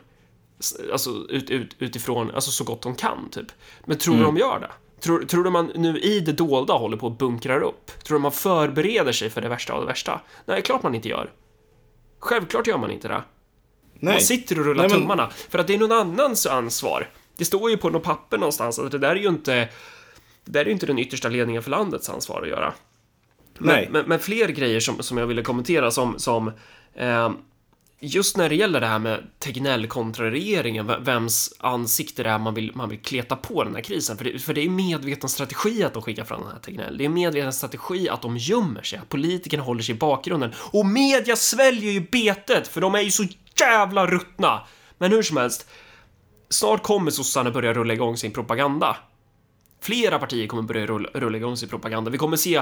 Alltså ut, ut, utifrån, alltså så gott de kan typ. Men tror mm. de gör det? Tror, tror du man nu i det dolda håller på att bunkrar upp? Tror du man förbereder sig för det värsta av det värsta? Nej, klart man inte gör. Självklart gör man inte det. Nej. Man sitter och rullar Nej, men... tummarna för att det är någon annans ansvar. Det står ju på något papper någonstans att det där är ju inte det där är ju inte den yttersta ledningen för landets ansvar att göra. Men, Nej. men, men fler grejer som, som jag ville kommentera som, som eh, just när det gäller det här med Tegnell kontra regeringen, vems ansikte det är man vill, man vill kleta på den här krisen. För det, för det är medveten strategi att de skickar fram den här Tegnell. Det är medveten strategi att de gömmer sig, att politikerna håller sig i bakgrunden. Och media sväljer ju betet, för de är ju så jävla ruttna. Men hur som helst, snart kommer sossarna börja rulla igång sin propaganda. Flera partier kommer börja rulla, rulla igång sin propaganda. Vi kommer se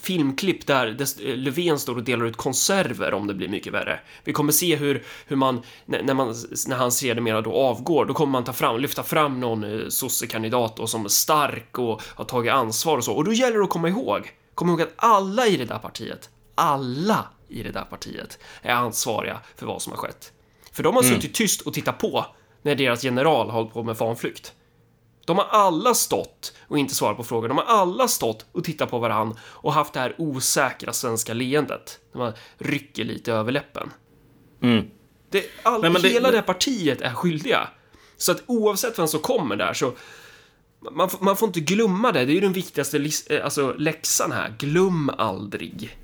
filmklipp där Löfven står och delar ut konserver om det blir mycket värre. Vi kommer se hur, hur man, när, man, när han sedermera då avgår, då kommer man ta fram, lyfta fram någon eh, sossekandidat då som är stark och har tagit ansvar och så. Och då gäller det att komma ihåg, kom ihåg att alla i det där partiet, alla i det där partiet är ansvariga för vad som har skett. För de har mm. suttit tyst och tittat på när deras general har hållit på med fanflykt. De har alla stått och inte svarat på frågor. De har alla stått och tittat på varann och haft det här osäkra svenska leendet. När man rycker lite över läppen. Mm. Det, all, Nej, det, hela det, det partiet är skyldiga. Så att oavsett vem som kommer där så man, man får inte glömma det. Det är ju den viktigaste eh, alltså, läxan här. Glöm aldrig.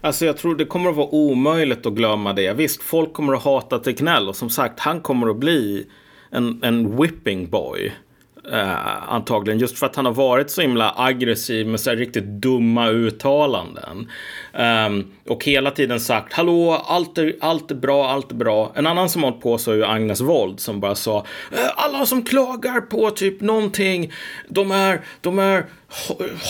Alltså jag tror det kommer att vara omöjligt att glömma det. Visst, folk kommer att hata Tegnell och som sagt, han kommer att bli en, en whipping boy. Uh, antagligen just för att han har varit så himla aggressiv med så här riktigt dumma uttalanden. Um, och hela tiden sagt hallå, allt är, allt är bra, allt är bra. En annan som har hållit på så är ju Agnes Wold som bara sa eh, alla som klagar på typ någonting, de är, de är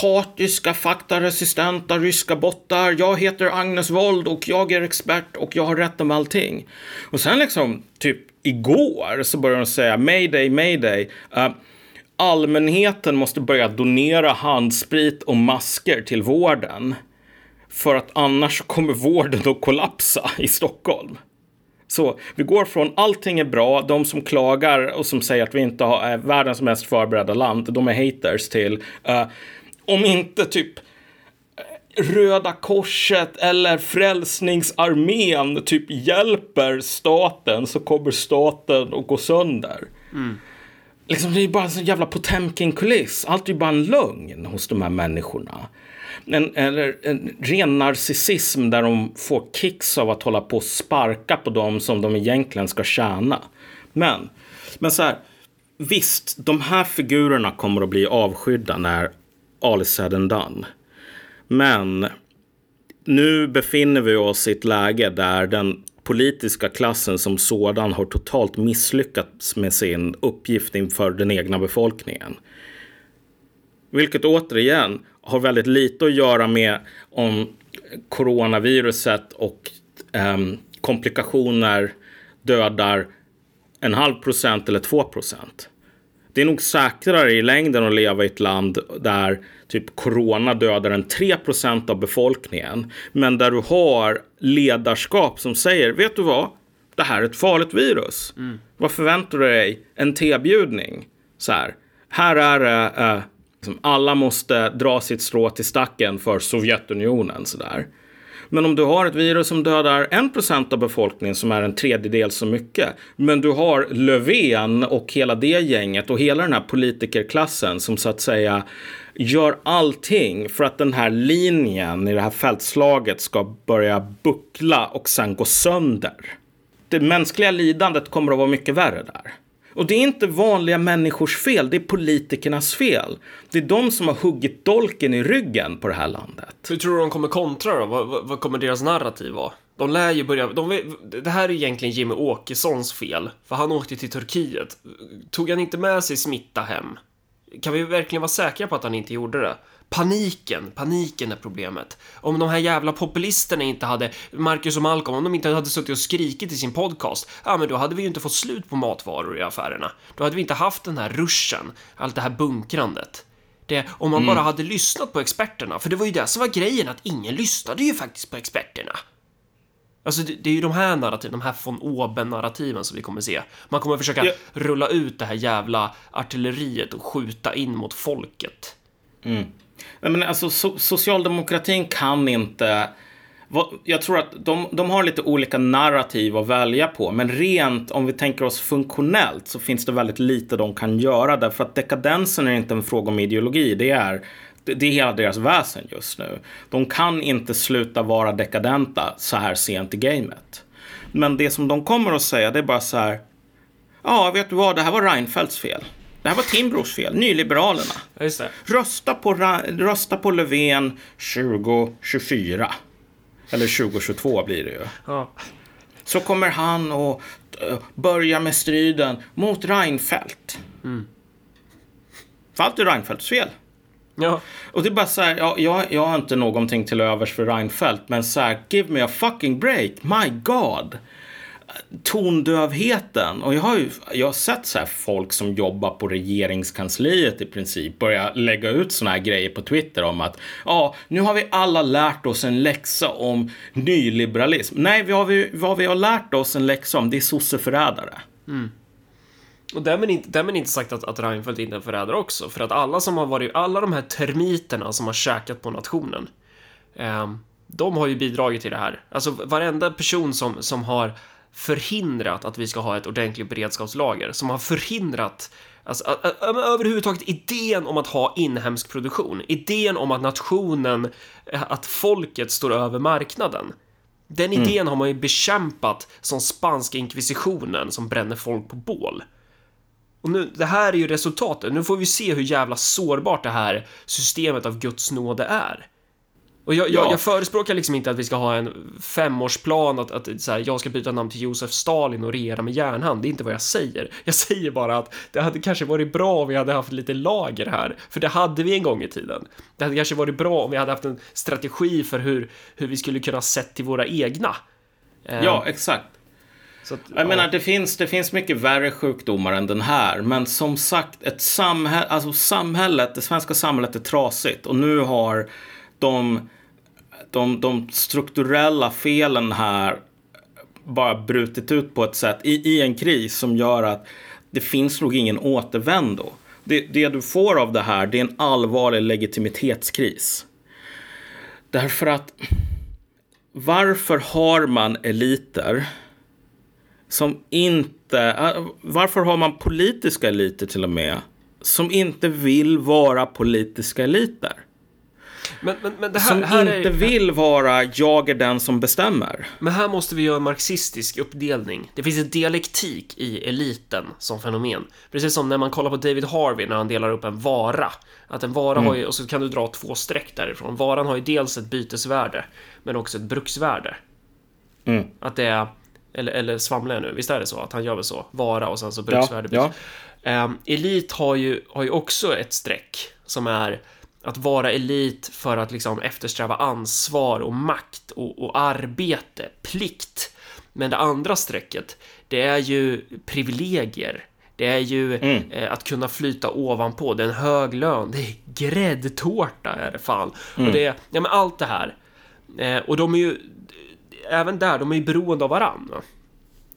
hatiska, faktaresistenta ryska bottar. Jag heter Agnes Wold och jag är expert och jag har rätt om allting. Och sen liksom typ igår så började de säga mayday, mayday. Uh, allmänheten måste börja donera handsprit och masker till vården. För att annars kommer vården att kollapsa i Stockholm. Så vi går från allting är bra, de som klagar och som säger att vi inte har, är världens mest förberedda land, de är haters till uh, om inte typ Röda Korset eller Frälsningsarmén typ hjälper staten så kommer staten att gå sönder. Mm. Liksom, det är bara en sån jävla Potemkin-kuliss. Allt är bara en lögn hos de här människorna. En, eller en ren narcissism där de får kicks av att hålla på och sparka på dem som de egentligen ska tjäna. Men, men så här, visst, de här figurerna kommer att bli avskydda när all is said and done. Men nu befinner vi oss i ett läge där den politiska klassen som sådan har totalt misslyckats med sin uppgift inför den egna befolkningen. Vilket återigen har väldigt lite att göra med om coronaviruset och eh, komplikationer dödar en halv procent eller två procent. Det är nog säkrare i längden att leva i ett land där typ corona dödar en 3% av befolkningen. Men där du har ledarskap som säger, vet du vad? Det här är ett farligt virus. Mm. Vad förväntar du dig? En tebjudning? Så här. Här är det uh, Liksom, alla måste dra sitt strå till stacken för Sovjetunionen. Sådär. Men om du har ett virus som dödar 1% av befolkningen som är en tredjedel så mycket. Men du har Löfven och hela det gänget och hela den här politikerklassen som så att säga gör allting för att den här linjen i det här fältslaget ska börja buckla och sen gå sönder. Det mänskliga lidandet kommer att vara mycket värre där. Och det är inte vanliga människors fel, det är politikernas fel. Det är de som har huggit dolken i ryggen på det här landet. Hur tror du de kommer kontra då? Vad, vad, kommer deras narrativ vara? De lär ju börja... De, det här är egentligen Jimmy Åkessons fel, för han åkte till Turkiet. Tog han inte med sig smitta hem? Kan vi verkligen vara säkra på att han inte gjorde det? Paniken, paniken är problemet. Om de här jävla populisterna inte hade, Marcus och Malcolm, om de inte hade suttit och skrikit i sin podcast, ja men då hade vi ju inte fått slut på matvaror i affärerna. Då hade vi inte haft den här ruschen, allt det här bunkrandet. Det, om man mm. bara hade lyssnat på experterna, för det var ju det som var grejen, att ingen lyssnade ju faktiskt på experterna. Alltså det, det, är ju de här narrativen, de här von oben-narrativen som vi kommer se. Man kommer försöka ja. rulla ut det här jävla artilleriet och skjuta in mot folket. Mm. Men alltså, so socialdemokratin kan inte... Jag tror att de, de har lite olika narrativ att välja på, men rent om vi tänker oss funktionellt så finns det väldigt lite de kan göra därför att dekadensen är inte en fråga om ideologi. Det är det är hela deras väsen just nu. De kan inte sluta vara dekadenta så här sent i gamet. Men det som de kommer att säga det är bara så här. Ja, vet du vad? Det här var Reinfeldts fel. Det här var Timbros fel, nyliberalerna. Just Rösta, på, rösta på Löfven 2024. Eller 2022 blir det ju. Ja. Så kommer han att eh, börja med striden mot Reinfeldt. Mm. För allt är Reinfeldts fel. Ja. Och det är bara så här, ja, jag, jag har inte någonting till övers för Reinfeldt, men så här, give me a fucking break, my god tondövheten. Och jag har ju jag har sett så här folk som jobbar på regeringskansliet i princip börja lägga ut såna här grejer på Twitter om att ja, nu har vi alla lärt oss en läxa om nyliberalism. Nej, vad vi, vad vi har lärt oss en läxa om, det är sosseförrädare. Mm. Och därmed inte, därmed inte sagt att, att Reinfeldt inte är en förrädare också, för att alla som har varit, alla de här termiterna som har käkat på nationen, eh, de har ju bidragit till det här. Alltså varenda person som, som har förhindrat att vi ska ha ett ordentligt beredskapslager, som har förhindrat Alltså, överhuvudtaget idén om att ha inhemsk produktion, idén om att nationen, att folket står över marknaden. Den mm. idén mm. har man ju bekämpat som spanska inkvisitionen som bränner folk på bål. Och nu, det här är ju resultatet. Nu får vi se hur jävla sårbart det här systemet av Guds nåde är. Och jag, jag, jag, förespråkar liksom inte att vi ska ha en femårsplan, att, att så här, jag ska byta namn till Josef Stalin och regera med järnhand. Det är inte vad jag säger. Jag säger bara att det hade kanske varit bra om vi hade haft lite lager här, för det hade vi en gång i tiden. Det hade kanske varit bra om vi hade haft en strategi för hur, hur vi skulle kunna sett till våra egna. Ja, exakt. Att, jag ja. menar, det finns, det finns mycket värre sjukdomar än den här. Men som sagt, ett samhälle, alltså samhället, det svenska samhället är trasigt. Och nu har de, de, de strukturella felen här bara brutit ut på ett sätt i, i en kris som gör att det finns nog ingen återvändo. Det, det du får av det här det är en allvarlig legitimitetskris. Därför att varför har man eliter som inte... Äh, varför har man politiska eliter till och med som inte vill vara politiska eliter? Men, men, men här, som här inte är... vill vara jag är den som bestämmer. Men här måste vi göra en marxistisk uppdelning. Det finns en dialektik i eliten som fenomen. Precis som när man kollar på David Harvey när han delar upp en vara. Att en vara mm. har ju, och så kan du dra två streck därifrån. Varan har ju dels ett bytesvärde, men också ett bruksvärde. Mm. Att det är, eller, eller svamlar jag nu? Visst är det så? Att han gör väl så? Vara och sen så bruksvärde. Ja, ja. Um, elit har ju, har ju också ett streck som är att vara elit för att liksom eftersträva ansvar och makt och, och arbete, plikt. Men det andra strecket, det är ju privilegier. Det är ju mm. eh, att kunna flyta ovanpå, det är en hög lön, det är gräddtårta är det fan. Mm. Och det är, ja men allt det här. Eh, och de är ju, även där, de är ju beroende av varandra.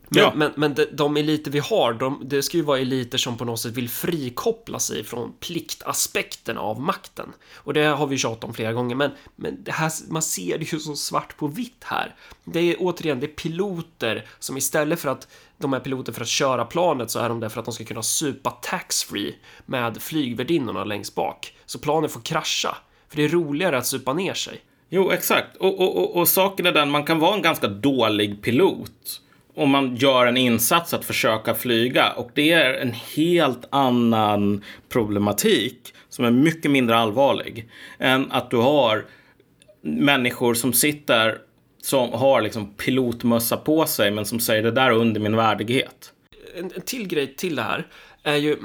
Men, Ja. men, men de, de eliter vi har, de, det ska ju vara eliter som på något sätt vill frikoppla sig från pliktaspekten av makten. Och det har vi tjatat om flera gånger, men, men det här, man ser det ju så svart på vitt här. Det är återigen, det är piloter som istället för att de är piloter för att köra planet så är de där för att de ska kunna supa taxfree med flygvärdinnorna längst bak. Så planen får krascha. För det är roligare att supa ner sig. Jo, exakt. Och, och, och, och saken är den, man kan vara en ganska dålig pilot om man gör en insats att försöka flyga. Och det är en helt annan problematik som är mycket mindre allvarlig än att du har människor som sitter som har liksom pilotmössa på sig men som säger det där är under min värdighet. en, en till grej till det här är ju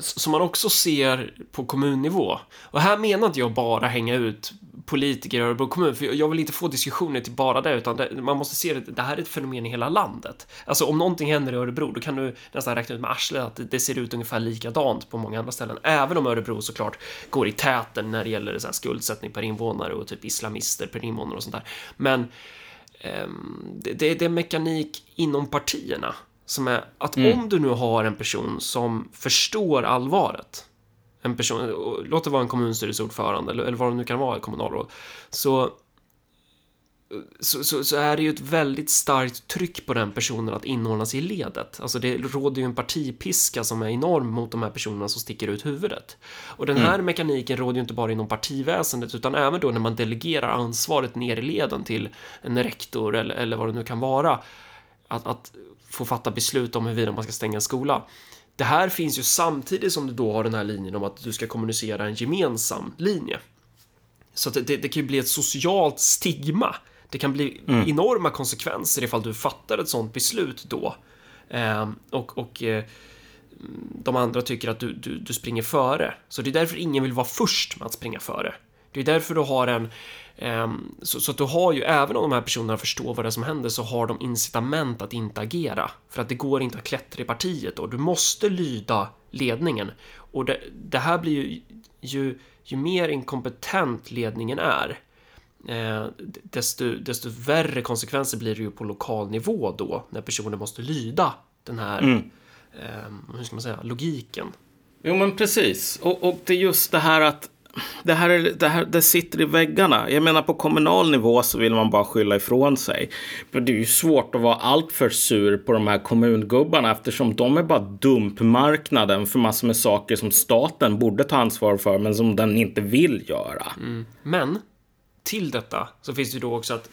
som man också ser på kommunnivå. Och här menar inte jag bara hänga ut politiker i Örebro kommun, för jag vill inte få diskussioner till bara det, utan det, man måste se det, det här är ett fenomen i hela landet. Alltså om någonting händer i Örebro, då kan du nästan räkna ut med arslet att det, det ser ut ungefär likadant på många andra ställen, även om Örebro såklart går i täten när det gäller så här skuldsättning per invånare och typ islamister per invånare och sånt där. Men ehm, det, det, det är mekanik inom partierna som är att om du nu har en person som förstår allvaret, en person, låt det vara en kommunstyrelseordförande eller, eller vad det nu kan vara, ett kommunalråd, så, så, så, så är det ju ett väldigt starkt tryck på den personen att inordna sig i ledet. Alltså det råder ju en partipiska som är enorm mot de här personerna som sticker ut huvudet. Och den här mekaniken råder ju inte bara inom partiväsendet utan även då när man delegerar ansvaret ner i leden till en rektor eller, eller vad det nu kan vara. Att, att få fatta beslut om huruvida man ska stänga en skola. Det här finns ju samtidigt som du då har den här linjen om att du ska kommunicera en gemensam linje. Så att det, det, det kan ju bli ett socialt stigma. Det kan bli enorma konsekvenser ifall du fattar ett sånt beslut då. Eh, och och eh, de andra tycker att du, du, du springer före. Så det är därför ingen vill vara först med att springa före. Det är därför du har en... ehm, så, så att du har ju, även om de här personerna förstår vad det är som händer, så har de incitament att inte agera. För att det går inte att klättra i partiet då. Du måste lyda ledningen. Och det, det här blir ju, ju, ju mer inkompetent ledningen är, eh, desto, desto värre konsekvenser blir det ju på lokal nivå då, när personer måste lyda den här, eh, hur ska man säga, logiken. Jo, men precis. Och, och det är just det här att det här, är, det här det sitter i väggarna. Jag menar på kommunal nivå så vill man bara skylla ifrån sig. Men det är ju svårt att vara alltför sur på de här kommungubbarna eftersom de är bara dumpmarknaden för massor med saker som staten borde ta ansvar för men som den inte vill göra. Mm. Men till detta så finns det ju då också att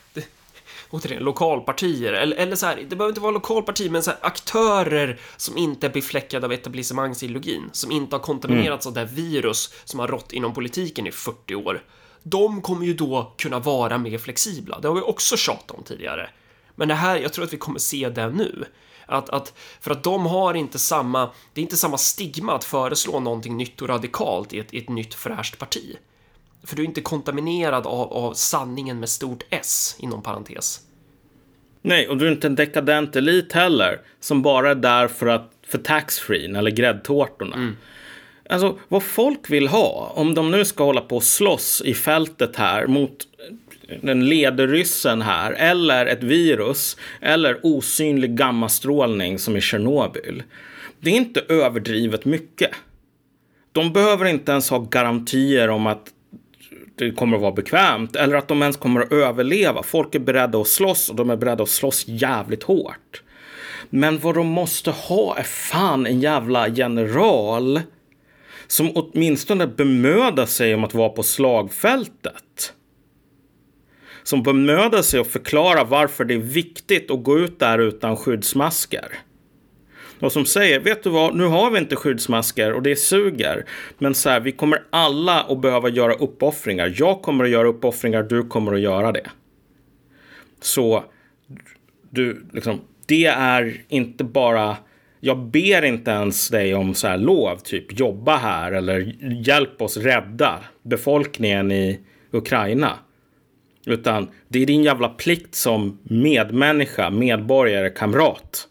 återigen, lokalpartier, eller, eller så här, det behöver inte vara lokalpartier, men så här, aktörer som inte är befläckade av etablissemangsideologin, som inte har kontaminerats av det virus som har rått inom politiken i 40 år. De kommer ju då kunna vara mer flexibla. Det har vi också tjatat om tidigare. Men det här, jag tror att vi kommer se det nu. Att, att, för att de har inte samma, det är inte samma stigma att föreslå någonting nytt och radikalt i ett, i ett nytt fräscht parti. För du är inte kontaminerad av, av sanningen med stort S, inom parentes. Nej, och du är inte en dekadent elit heller som bara är där för, att, för taxfree eller gräddtårtorna. Alltså vad folk vill ha, om de nu ska hålla på och slåss i fältet här mot den lederryssen här, eller ett virus, eller osynlig gammastrålning som i Tjernobyl. Det är inte överdrivet mycket. De behöver inte ens ha garantier om att det kommer att vara bekvämt eller att de ens kommer att överleva. Folk är beredda att slåss och de är beredda att slåss jävligt hårt. Men vad de måste ha är fan en jävla general som åtminstone bemödar sig om att vara på slagfältet. Som bemödar sig att förklara varför det är viktigt att gå ut där utan skyddsmasker. Och som säger, vet du vad, nu har vi inte skyddsmasker och det suger. Men så här, vi kommer alla att behöva göra uppoffringar. Jag kommer att göra uppoffringar, du kommer att göra det. Så, du, liksom, det är inte bara, jag ber inte ens dig om så här lov, typ jobba här eller hjälp oss rädda befolkningen i Ukraina. Utan det är din jävla plikt som medmänniska, medborgare, kamrat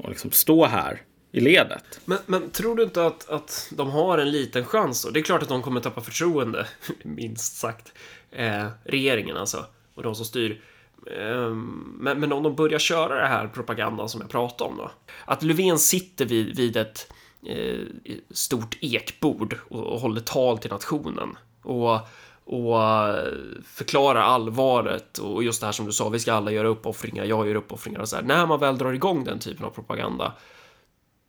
och liksom stå här i ledet. Men, men tror du inte att, att de har en liten chans då? Det är klart att de kommer tappa förtroende, [laughs] minst sagt. Eh, regeringen alltså, och de som styr. Ehm, men, men om de börjar köra det här propagandan som jag pratade om då. Att Löfven sitter vid, vid ett eh, stort ekbord och, och håller tal till nationen. Och och eh, förklarar allvaret och just det här som du sa, vi ska alla göra uppoffringar, jag gör uppoffringar och så här. När man väl drar igång den typen av propaganda,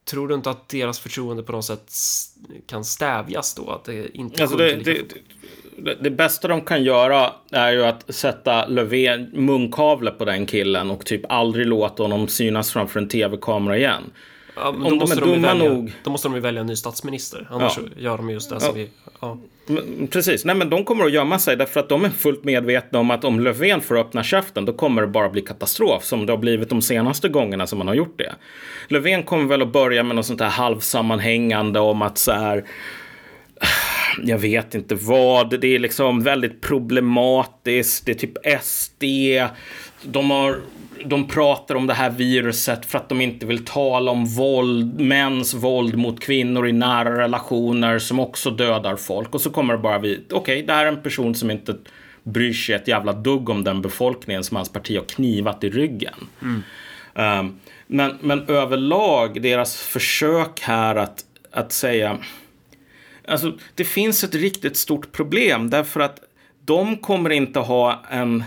tror du inte att deras förtroende på något sätt kan stävjas då? Att det inte alltså det, det, det, det, bästa de kan göra är ju att sätta Löfven munkavle på den killen och typ aldrig låta honom synas framför en tv-kamera igen. Ja, Om de är dumma välja, nog... Då måste de ju välja en ny statsminister. Annars ja. gör de just det som vi... Ja. Precis, nej men de kommer att gömma sig därför att de är fullt medvetna om att om Löfven får öppna käften då kommer det bara bli katastrof som det har blivit de senaste gångerna som man har gjort det. Löfven kommer väl att börja med något sånt här halvsammanhängande om att så här [sighs] jag vet inte vad. Det är liksom väldigt problematiskt. Det är typ SD. De har de pratar om det här viruset för att de inte vill tala om våld, mäns våld mot kvinnor i nära relationer som också dödar folk. Och så kommer det bara vid, okej, okay, det här är en person som inte bryr sig ett jävla dugg om den befolkningen som hans parti har knivat i ryggen. Mm. Um, men, men överlag, deras försök här att, att säga... Alltså, det finns ett riktigt stort problem därför att de kommer inte ha en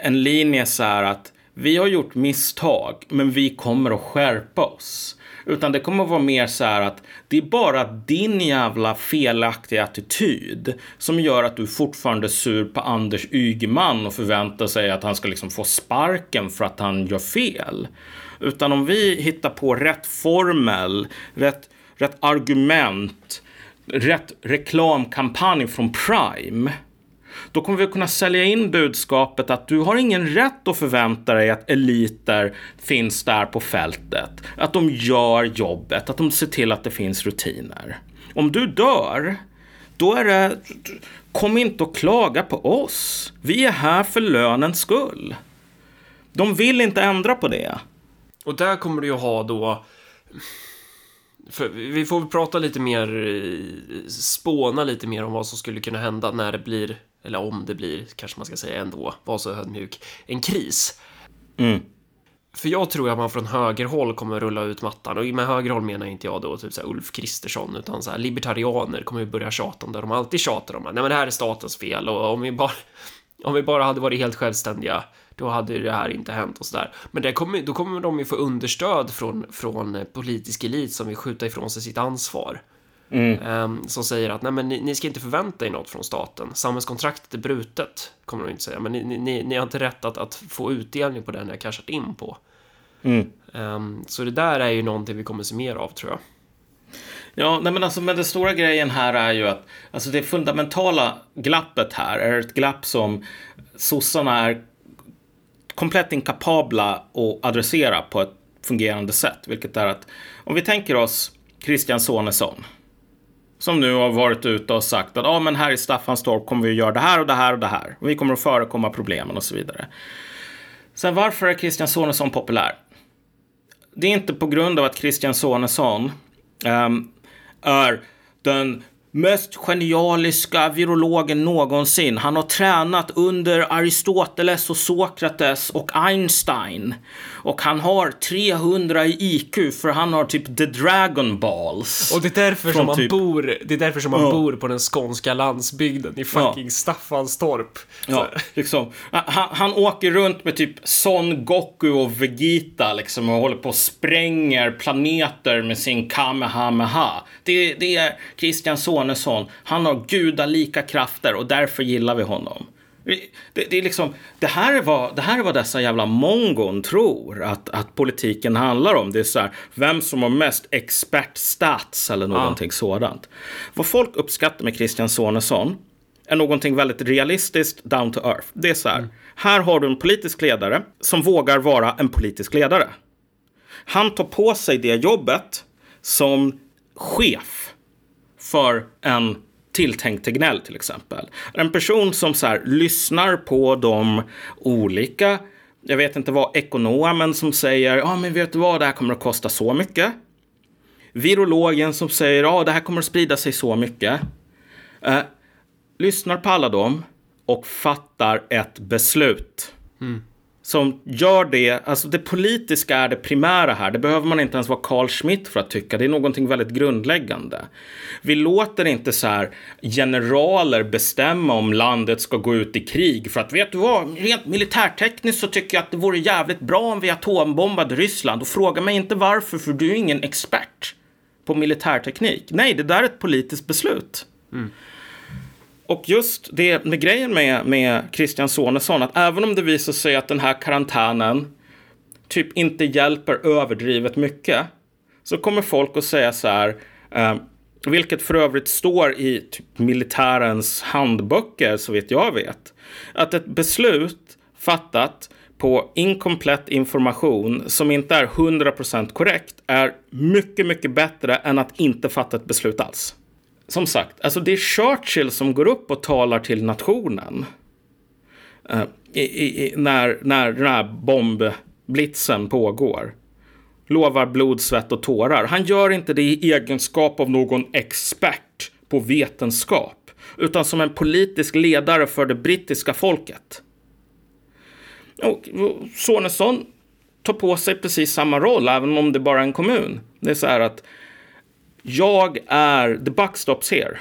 en linje så här att vi har gjort misstag, men vi kommer att skärpa oss. Utan det kommer att vara mer så här att det är bara din jävla felaktiga attityd som gör att du fortfarande är sur på Anders Ygeman och förväntar sig att han ska liksom få sparken för att han gör fel. Utan om vi hittar på rätt formel, rätt, rätt argument, rätt reklamkampanj från Prime då kommer vi kunna sälja in budskapet att du har ingen rätt att förvänta dig att eliter finns där på fältet. Att de gör jobbet, att de ser till att det finns rutiner. Om du dör, då är det... Kom inte och klaga på oss. Vi är här för lönens skull. De vill inte ändra på det. Och där kommer du ju ha då... För vi får väl prata lite mer, eh, spåna lite mer om vad som skulle kunna hända när det blir eller om det blir, kanske man ska säga ändå, var så ödmjuk, en kris. Mm. För jag tror att man från högerhåll kommer rulla ut mattan och med högerhåll menar inte jag då typ så här Ulf Kristersson utan så här libertarianer kommer ju börja tjata om det de alltid tjatar om. Nej men det här är statens fel och om vi bara om vi bara hade varit helt självständiga då hade det här inte hänt och sådär. Men det kommer, då kommer de ju få understöd från, från politisk elit som vill skjuta ifrån sig sitt ansvar. Mm. Um, som säger att nej, men ni, ni, ska inte förvänta er något från staten. Samhällskontraktet är brutet, kommer de inte säga. Men ni, ni, ni har inte rätt att, att, få utdelning på det ni har cashat in på. Mm. Um, så det där är ju någonting vi kommer se mer av, tror jag. Ja, nej men alltså, men den stora grejen här är ju att alltså det fundamentala glappet här är ett glapp som sossarna är komplett inkapabla att adressera på ett fungerande sätt, vilket är att om vi tänker oss Christian Sonesson som nu har varit ute och sagt att ah, men här i Staffanstorp kommer vi att göra det här och det här och det här. Och vi kommer att förekomma problemen och så vidare. Sen varför är Christian Sonesson populär? Det är inte på grund av att Christian Sonesson um, är den mest genialiska virologen någonsin. Han har tränat under Aristoteles och Sokrates och Einstein. Och han har 300 i IQ för han har typ the Dragon Balls. Och det är därför som han typ... bor, det är därför som han ja. bor på den skånska landsbygden i fucking ja. Staffanstorp. Ja, [laughs] liksom. Han, han, åker runt med typ Son Goku och Vegeta liksom och håller på och spränger planeter med sin Kamehameha. Det, det är Christian Sonesson. Han har gudalika krafter och därför gillar vi honom. Det, det, är liksom, det, här är vad, det här är vad dessa jävla mongon tror att, att politiken handlar om. Det är så här, vem som har mest expertstats eller någonting ah. sådant. Vad folk uppskattar med Christian Sonesson är någonting väldigt realistiskt, down to earth. Det är så här, mm. här har du en politisk ledare som vågar vara en politisk ledare. Han tar på sig det jobbet som chef för en tilltänkt Tegnell till exempel. En person som så här, lyssnar på de olika, jag vet inte vad, ekonomen som säger ja ah, men vet du vad, det här kommer att kosta så mycket. Virologen som säger ja ah, det här kommer att sprida sig så mycket. Eh, lyssnar på alla dem och fattar ett beslut mm. Som gör det, alltså det politiska är det primära här. Det behöver man inte ens vara Carl Schmitt för att tycka. Det är någonting väldigt grundläggande. Vi låter inte så här generaler bestämma om landet ska gå ut i krig. För att vet du vad, rent militärtekniskt så tycker jag att det vore jävligt bra om vi atombombade Ryssland. Och fråga mig inte varför, för du är ingen expert på militärteknik. Nej, det där är ett politiskt beslut. Mm. Och just det med grejen med, med Christian Sonesson, att även om det visar sig att den här karantänen typ inte hjälper överdrivet mycket, så kommer folk att säga så här, eh, vilket för övrigt står i typ militärens handböcker, så vet jag vet, att ett beslut fattat på inkomplett information som inte är 100% korrekt är mycket, mycket bättre än att inte fatta ett beslut alls som sagt, alltså det är Churchill som går upp och talar till nationen. Uh, i, i, när, när den här bombblitzen pågår. Lovar blod, svett och tårar. Han gör inte det i egenskap av någon expert på vetenskap. Utan som en politisk ledare för det brittiska folket. Och Sonesson tar på sig precis samma roll, även om det bara är en kommun. Det är så här att jag är, the buck stops here.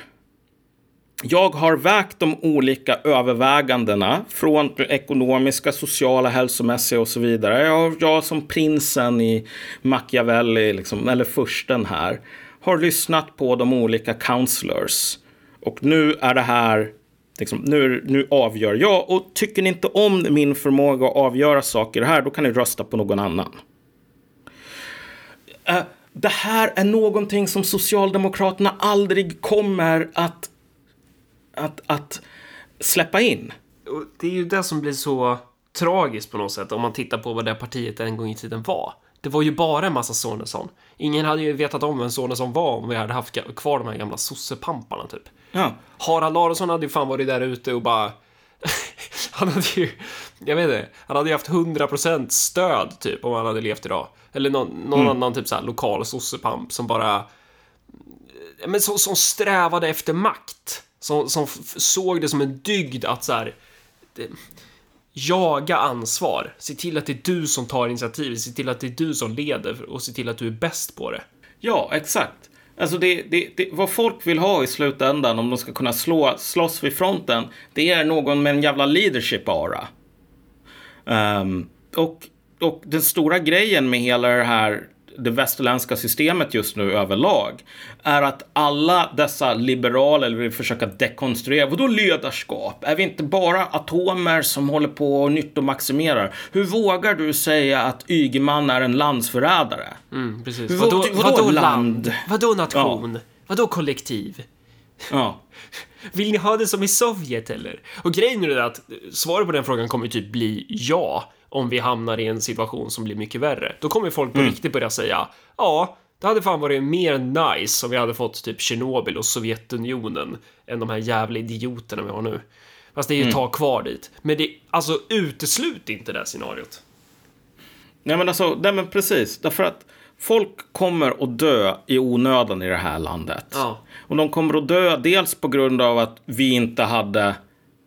Jag har vägt de olika övervägandena från ekonomiska, sociala, hälsomässiga och så vidare. Jag, jag som prinsen i Machiavelli, liksom, eller försten här, har lyssnat på de olika counselors. Och nu är det här, liksom, nu, nu avgör jag. Och tycker ni inte om min förmåga att avgöra saker här, då kan ni rösta på någon annan. Uh, det här är någonting som Socialdemokraterna aldrig kommer att, att, att släppa in. Det är ju det som blir så tragiskt på något sätt om man tittar på vad det partiet en gång i tiden var. Det var ju bara en massa Sonesson. Ingen hade ju vetat om vem Sonesson var om vi hade haft kvar de här gamla sossepamparna typ. Ja. Harald Aronsson hade ju fan varit där ute och bara... [laughs] han hade ju... Jag vet inte. Han hade ju haft 100% stöd typ om han hade levt idag. Eller någon, någon mm. annan typ så här lokal sossepamp som bara... Men som, som strävade efter makt. Som, som såg det som en dygd att så här... Det, jaga ansvar. Se till att det är du som tar initiativ. Se till att det är du som leder och se till att du är bäst på det. Ja, exakt. Alltså det, det, det, vad folk vill ha i slutändan om de ska kunna slå, slåss vid fronten, det är någon med en jävla leadership-ara. Um, och och den stora grejen med hela det här det västerländska systemet just nu överlag är att alla dessa liberaler vill försöka dekonstruera. Vadå ledarskap? Är vi inte bara atomer som håller på och nyttomaximerar? Hur vågar du säga att Ygeman är en landsförrädare? Mm, precis. Hur, vadå, vadå, vadå land? Vadå nation? Ja. Vadå kollektiv? Ja. [laughs] Vill ni ha det som i Sovjet eller? Och grejen är att svaret på den frågan kommer typ bli ja om vi hamnar i en situation som blir mycket värre. Då kommer folk på mm. riktigt börja säga ja, det hade fan varit mer nice om vi hade fått typ Tjernobyl och Sovjetunionen än de här jävla idioterna vi har nu. Fast det är ju mm. tag kvar dit. Men det, alltså uteslut inte det här scenariot. Nej men alltså, nej men precis. Därför att folk kommer att dö i onödan i det här landet. Ja. Och de kommer att dö dels på grund av att vi inte hade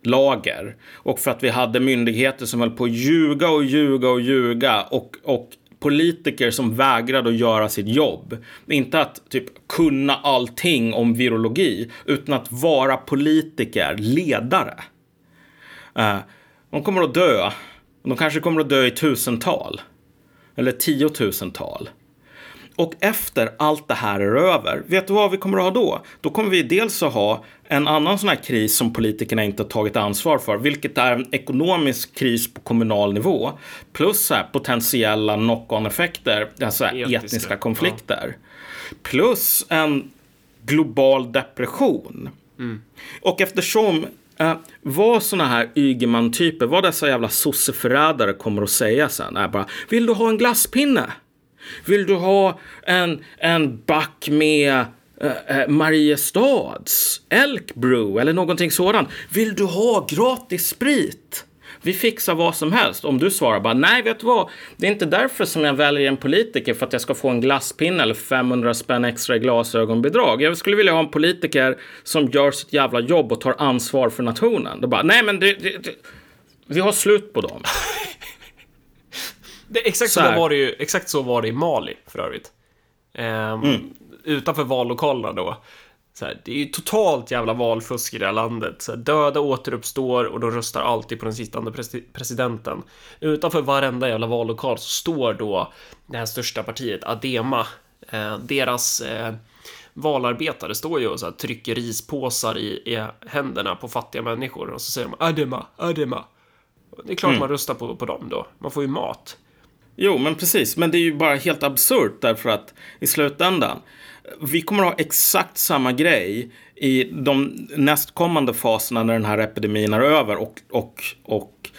lager. Och för att vi hade myndigheter som höll på att ljuga och ljuga och ljuga och, och politiker som vägrade att göra sitt jobb. Inte att typ kunna allting om virologi, utan att vara politiker, ledare. Uh, de kommer att dö. De kanske kommer att dö i tusental. Eller tiotusental. Och efter allt det här är över, vet du vad vi kommer att ha då? Då kommer vi dels att ha en annan sån här kris som politikerna inte har tagit ansvar för, vilket är en ekonomisk kris på kommunal nivå. Plus här potentiella knock-on-effekter, alltså Etiska. etniska konflikter. Ja. Plus en global depression. Mm. Och eftersom Uh, vad såna här Ygeman-typer, vad dessa jävla sosseförrädare kommer att säga sen är bara Vill du ha en glasspinne? Vill du ha en, en back med uh, Mariestads Elkbrew eller någonting sådant? Vill du ha gratis sprit? Vi fixar vad som helst. Om du svarar bara nej, vet du vad? Det är inte därför som jag väljer en politiker för att jag ska få en glasspinne eller 500 spänn extra i glasögonbidrag. Jag skulle vilja ha en politiker som gör sitt jävla jobb och tar ansvar för nationen. Då bara nej, men det, det, det vi har slut på dem. [laughs] Det, exakt, så var det ju, exakt så var det i Mali, för övrigt. Ehm, Mm. Utanför vallokalerna då. Här, det är ju totalt jävla valfusk i det här landet. Så här, döda återuppstår och de röstar alltid på den sittande presi- presidenten. Utanför varenda jävla vallokal så står då det här största partiet, Adema. Eh, deras eh, valarbetare står ju och så här, trycker rispåsar i, i händerna på fattiga människor och så säger de Adema, Adema. Det är klart man röstar på, på dem då. Man får ju mat. Jo, men precis. Men det är ju bara helt absurt därför att i slutändan, vi kommer att ha exakt samma grej i de nästkommande faserna när den här epidemin är över och, och, och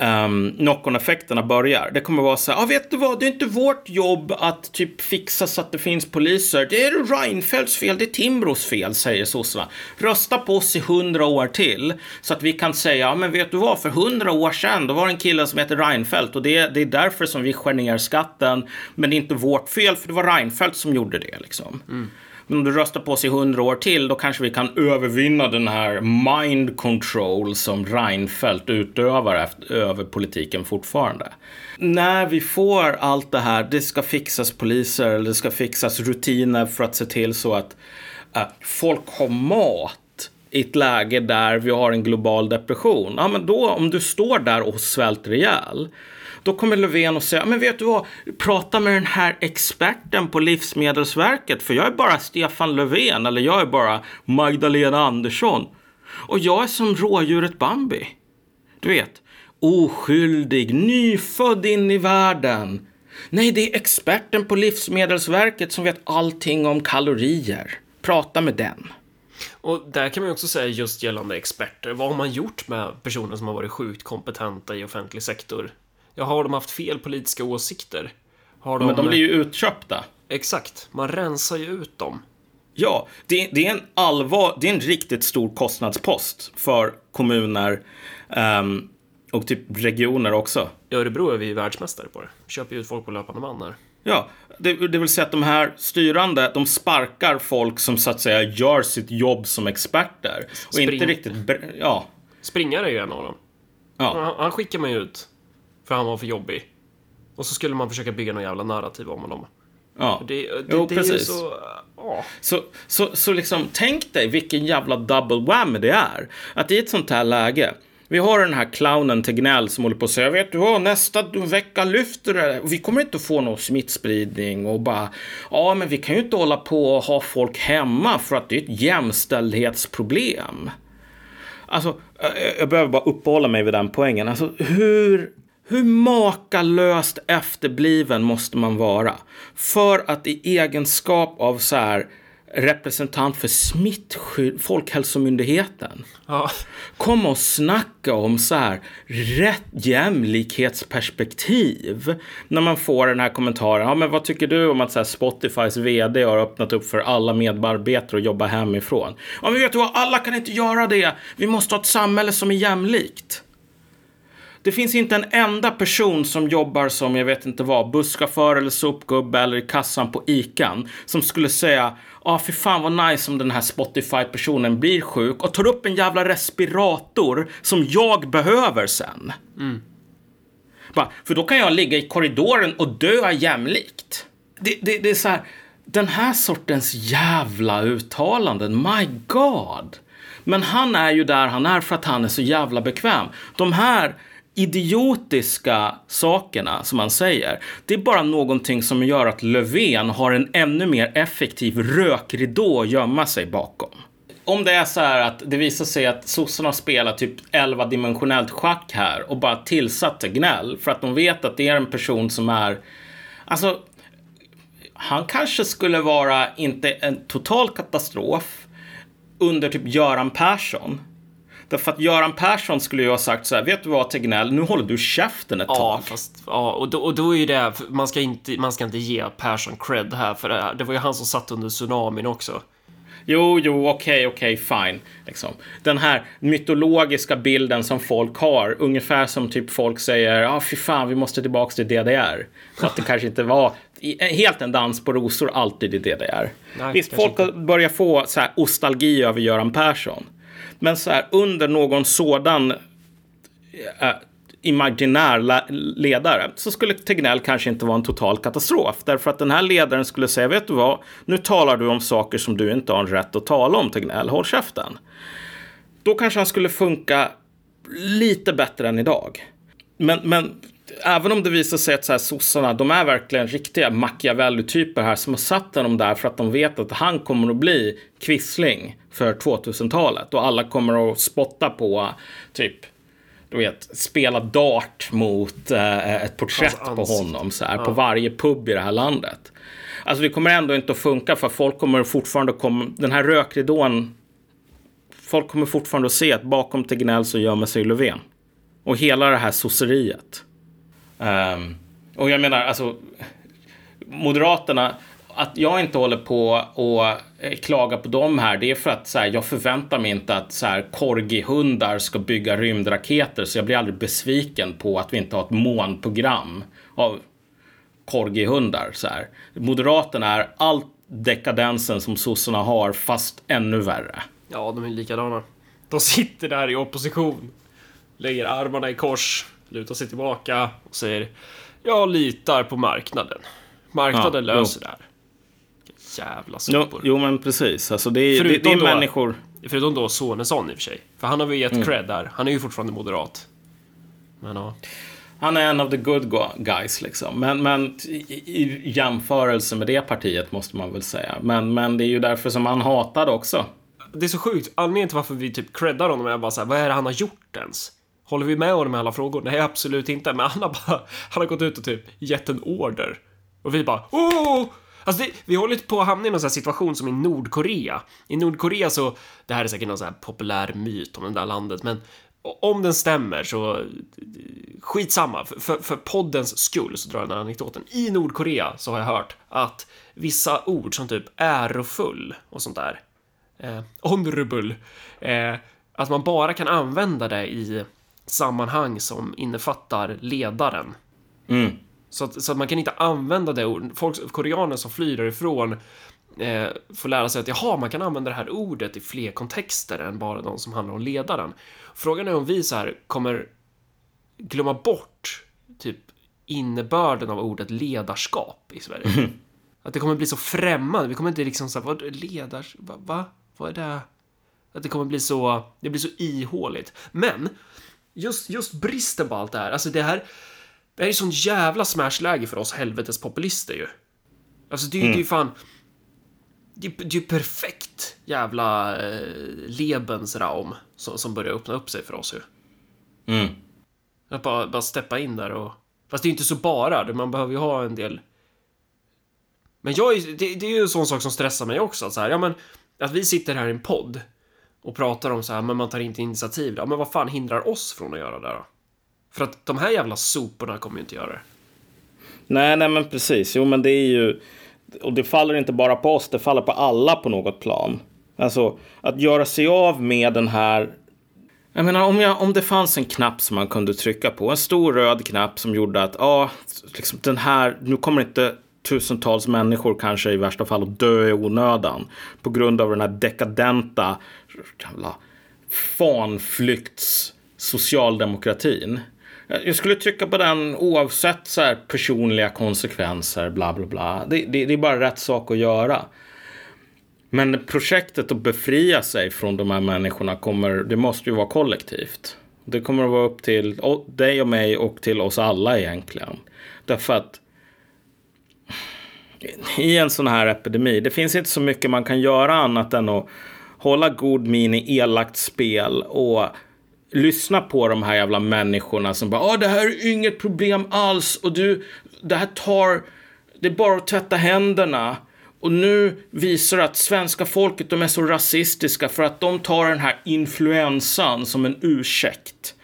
um, knock-on-effekterna börjar. Det kommer vara så här, ah, vet du vad, det är inte vårt jobb att typ fixa så att det finns poliser. Det är Reinfeldts fel, det är Timbros fel, säger sossarna. Rösta på oss i hundra år till så att vi kan säga, ja men vet du vad, för hundra år sedan då var det en kille som hette Reinfeldt och det, det är därför som vi skär ner skatten. Men det är inte vårt fel, för det var Reinfeldt som gjorde det liksom. Mm. Men om du röstar på oss i hundra år till, då kanske vi kan övervinna den här mind control som Reinfeldt utövar efter, över politiken fortfarande. När vi får allt det här, det ska fixas poliser, det ska fixas rutiner för att se till så att äh, folk har mat i ett läge där vi har en global depression. Ja, men då om du står där och svälter ihjäl, då kommer Löfven och säga, men vet du vad, prata med den här experten på Livsmedelsverket, för jag är bara Stefan Löfven, eller jag är bara Magdalena Andersson. Och jag är som rådjuret Bambi. Du vet, oskyldig, nyfödd in i världen. Nej, det är experten på Livsmedelsverket som vet allting om kalorier. Prata med den. Och där kan man ju också säga just gällande experter. Vad har man gjort med personer som har varit sjukt kompetenta i offentlig sektor? Ja, har de haft fel politiska åsikter? Har de... Men de blir ju utköpta. Exakt, man rensar ju ut dem. Ja, det, det, är en allvar, det är en riktigt stor kostnadspost för kommuner ehm, och typ regioner också. I Örebro är vi världsmästare på det. Köper ju ut folk på löpande band här. Ja, det, det vill säga att de här styrande, de sparkar folk som så att säga gör sitt jobb som experter. Och Spring. inte riktigt, ja. Springare är ju en av dem. Ja, Han, han skickar man ju ut. För han var för jobbig. Och så skulle man försöka bygga någon jävla narrativ om honom. ja. Det, det, Jo, det precis. så... Ja. Så, så, så liksom, tänk dig vilken jävla double whammy det är. Att i ett sånt här läge, vi har den här clownen Tegnell som håller på att säga, vet du vad, nästa vecka lyfter det. Vi kommer inte få någon smittspridning och bara, ja men vi kan ju inte hålla på och ha folk hemma för att det är ett jämställdhetsproblem. Alltså, jag, jag behöver bara uppehålla mig vid den poängen. Alltså, hur, hur makalöst efterbliven måste man vara för att i egenskap av så här representant för smittskydd, Folkhälsomyndigheten, ja. komma och snacka om så här rätt jämlikhetsperspektiv. När man får den här kommentaren, ja men vad tycker du om att så här, Spotifys vd har öppnat upp för alla medarbetare att jobba hemifrån? Ja men vet du vad, alla kan inte göra det. Vi måste ha ett samhälle som är jämlikt. Det finns inte en enda person som jobbar som, jag vet inte vad, busschaufför eller sopgubbe eller i kassan på ICAn som skulle säga Ja, ah, för fan vad nice om den här Spotify-personen blir sjuk och tar upp en jävla respirator som jag behöver sen. Bara, för då kan jag ligga i korridoren och dö jämlikt. Det, det, det är så här, den här sortens jävla uttalanden, my god. Men han är ju där han är för att han är så jävla bekväm. De här idiotiska sakerna som man säger, det är bara någonting som gör att Löfven har en ännu mer effektiv rökridå att gömma sig bakom. Om det är så här att det visar sig att sossarna spelar typ 11-dimensionellt schack här och bara tillsatte gnäll för att de vet att det är en person som är, alltså, han kanske skulle vara inte en total katastrof under typ Göran Persson. Därför att Göran Persson skulle ju ha sagt så här, vet du vad Tegnell, nu håller du käften ett Ja, tag. fast, ja och, då, och då är ju det, man ska inte, man ska inte ge Persson cred här för det, här. det var ju han som satt under tsunamin också. Jo, jo, okej, okej, fine. Liksom. Den här mytologiska bilden som folk har, ungefär som typ folk säger, ja, ah, fy fan, vi måste tillbaka till DDR. Så att det kanske inte var helt en dans på rosor alltid i DDR. Nej, Visst, folk har börjat få så här nostalgi över Göran Persson. Men så här, under någon sådan äh, imaginär ledare så skulle Tegnell kanske inte vara en total katastrof. Därför att den här ledaren skulle säga, vet du vad, nu talar du om saker som du inte har rätt att tala om Tegnell, håll käften. Då kanske han skulle funka lite bättre än idag. Men, men även om det visar sig att så här, sossarna, de är verkligen riktiga Machiavelli-typer här som har satt honom där för att de vet att han kommer att bli kvissling för 2000-talet och alla kommer att spotta på typ du vet, spela dart mot eh, ett porträtt på honom så här, ja. på varje pub i det här landet. Alltså det kommer ändå inte att funka för folk kommer fortfarande komma, den här rökridån, folk kommer fortfarande att se att bakom Tegnell så gömmer sig Löfven. Och hela det här sosseriet. Um, och jag menar, alltså, Moderaterna, att jag inte håller på och eh, klaga på dem här, det är för att så här, jag förväntar mig inte att så här, korgihundar ska bygga rymdraketer, så jag blir aldrig besviken på att vi inte har ett månprogram av korgihundar. Så här. Moderaterna är allt dekadensen som sossarna har, fast ännu värre. Ja, de är likadana. De sitter där i opposition, lägger armarna i kors, lutar sig tillbaka och säger Jag litar på marknaden. Marknaden ja, löser jo. det här. Jävla sopor. Jo, jo, men precis. Alltså det, är, det, det är då, människor... Förutom då Sonesson i och för sig. För han har vi gett mm. cred där. Han är ju fortfarande moderat. Men ja. Han är en av the good guys liksom. Men, men i, jämförelse med det partiet måste man väl säga. Men, men det är ju därför som han hatade också. Det är så sjukt. Anledningen till varför vi typ creddar honom är bara så här, vad är det han har gjort ens? Håller vi med honom i alla frågor? Nej, absolut inte. Men han har bara, [laughs] han har gått ut och typ gett en order. Och vi bara, oh! Alltså det, vi håller på att hamna i någon sån situation som i Nordkorea. I Nordkorea så, det här är säkert någon sån här populär myt om det där landet, men om den stämmer så skitsamma, för, för, för poddens skull så drar jag den här anekdoten. I Nordkorea så har jag hört att vissa ord som typ ärofull och sånt där, eh, honorable, eh, att man bara kan använda det i sammanhang som innefattar ledaren. Mm. Så, att, så att man kan inte använda det ordet. Folk, koreaner som flyr därifrån eh, får lära sig att jaha, man kan använda det här ordet i fler kontexter än bara de som handlar om ledaren. Frågan är om vi så här kommer glömma bort typ innebörden av ordet ledarskap i Sverige. Mm. Att det kommer bli så främmande. Vi kommer inte liksom så här, vad ledars... Va? va? Vad är det? Att det kommer bli så... Det blir så ihåligt. Men just, just bristen på allt det här, alltså det här, det här är sån jävla smashläge för oss helvetes populister ju. Alltså det, mm. det är ju fan, det, det är ju perfekt jävla eh, Lebensraum som, som börjar öppna upp sig för oss ju. Mm. Att bara, bara steppa in där och, fast det är ju inte så bara, man behöver ju ha en del men jag är, det, det är ju en sån sak som stressar mig också. Att, så här, ja, men, att vi sitter här i en podd och pratar om så här, men man tar inte initiativ. Ja, men vad fan hindrar oss från att göra det då? För att de här jävla soporna kommer ju inte göra det. Nej, nej, men precis. Jo, men det är ju... Och det faller inte bara på oss, det faller på alla på något plan. Alltså, att göra sig av med den här... Jag menar, om, jag, om det fanns en knapp som man kunde trycka på, en stor röd knapp som gjorde att, ja, liksom den här, nu kommer inte tusentals människor kanske i värsta fall att dö i onödan på grund av den här dekadenta jävla fanflykts socialdemokratin. Jag skulle trycka på den oavsett så här personliga konsekvenser, bla bla bla. Det, det, det är bara rätt sak att göra. Men projektet att befria sig från de här människorna kommer, det måste ju vara kollektivt. Det kommer att vara upp till dig och mig och till oss alla egentligen. Därför att i en sån här epidemi, det finns inte så mycket man kan göra annat än att hålla god min i elakt spel och lyssna på de här jävla människorna som bara, ah, det här är inget problem alls och du, det här tar, det är bara att tvätta händerna. Och nu visar det att svenska folket, de är så rasistiska för att de tar den här influensan som en ursäkt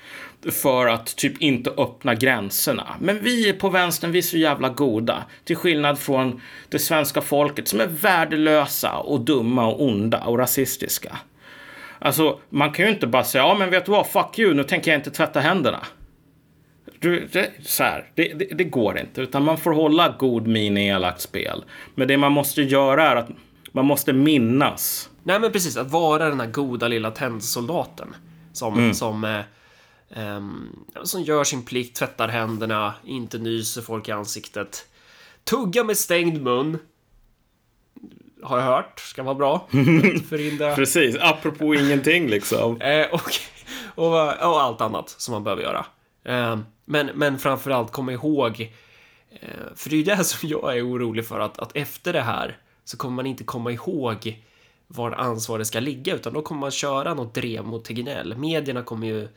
för att typ inte öppna gränserna. Men vi på vänstern, vi är så jävla goda. Till skillnad från det svenska folket som är värdelösa och dumma och onda och rasistiska. Alltså, man kan ju inte bara säga, ja men vet du vad, fuck you, nu tänker jag inte tvätta händerna. Du, det, så här, det, det, det, går inte, utan man får hålla god min i elakt spel. Men det man måste göra är att man måste minnas. Nej men precis, att vara den här goda lilla tennsoldaten. Som, mm. som eh, som gör sin plikt, tvättar händerna, inte nyser folk i ansiktet. Tugga med stängd mun. Har jag hört, ska vara bra. [laughs] Förhindra... Precis, apropå ingenting liksom. [laughs] Eh, och, och, och, allt annat som man behöver göra. Eh, men, men framförallt kom ihåg, eh, för det är ju det som jag är orolig för, att, att efter det här så kommer man inte komma ihåg var ansvaret ska ligga, utan då kommer man köra något drev mot Tegnell. Medierna kommer ju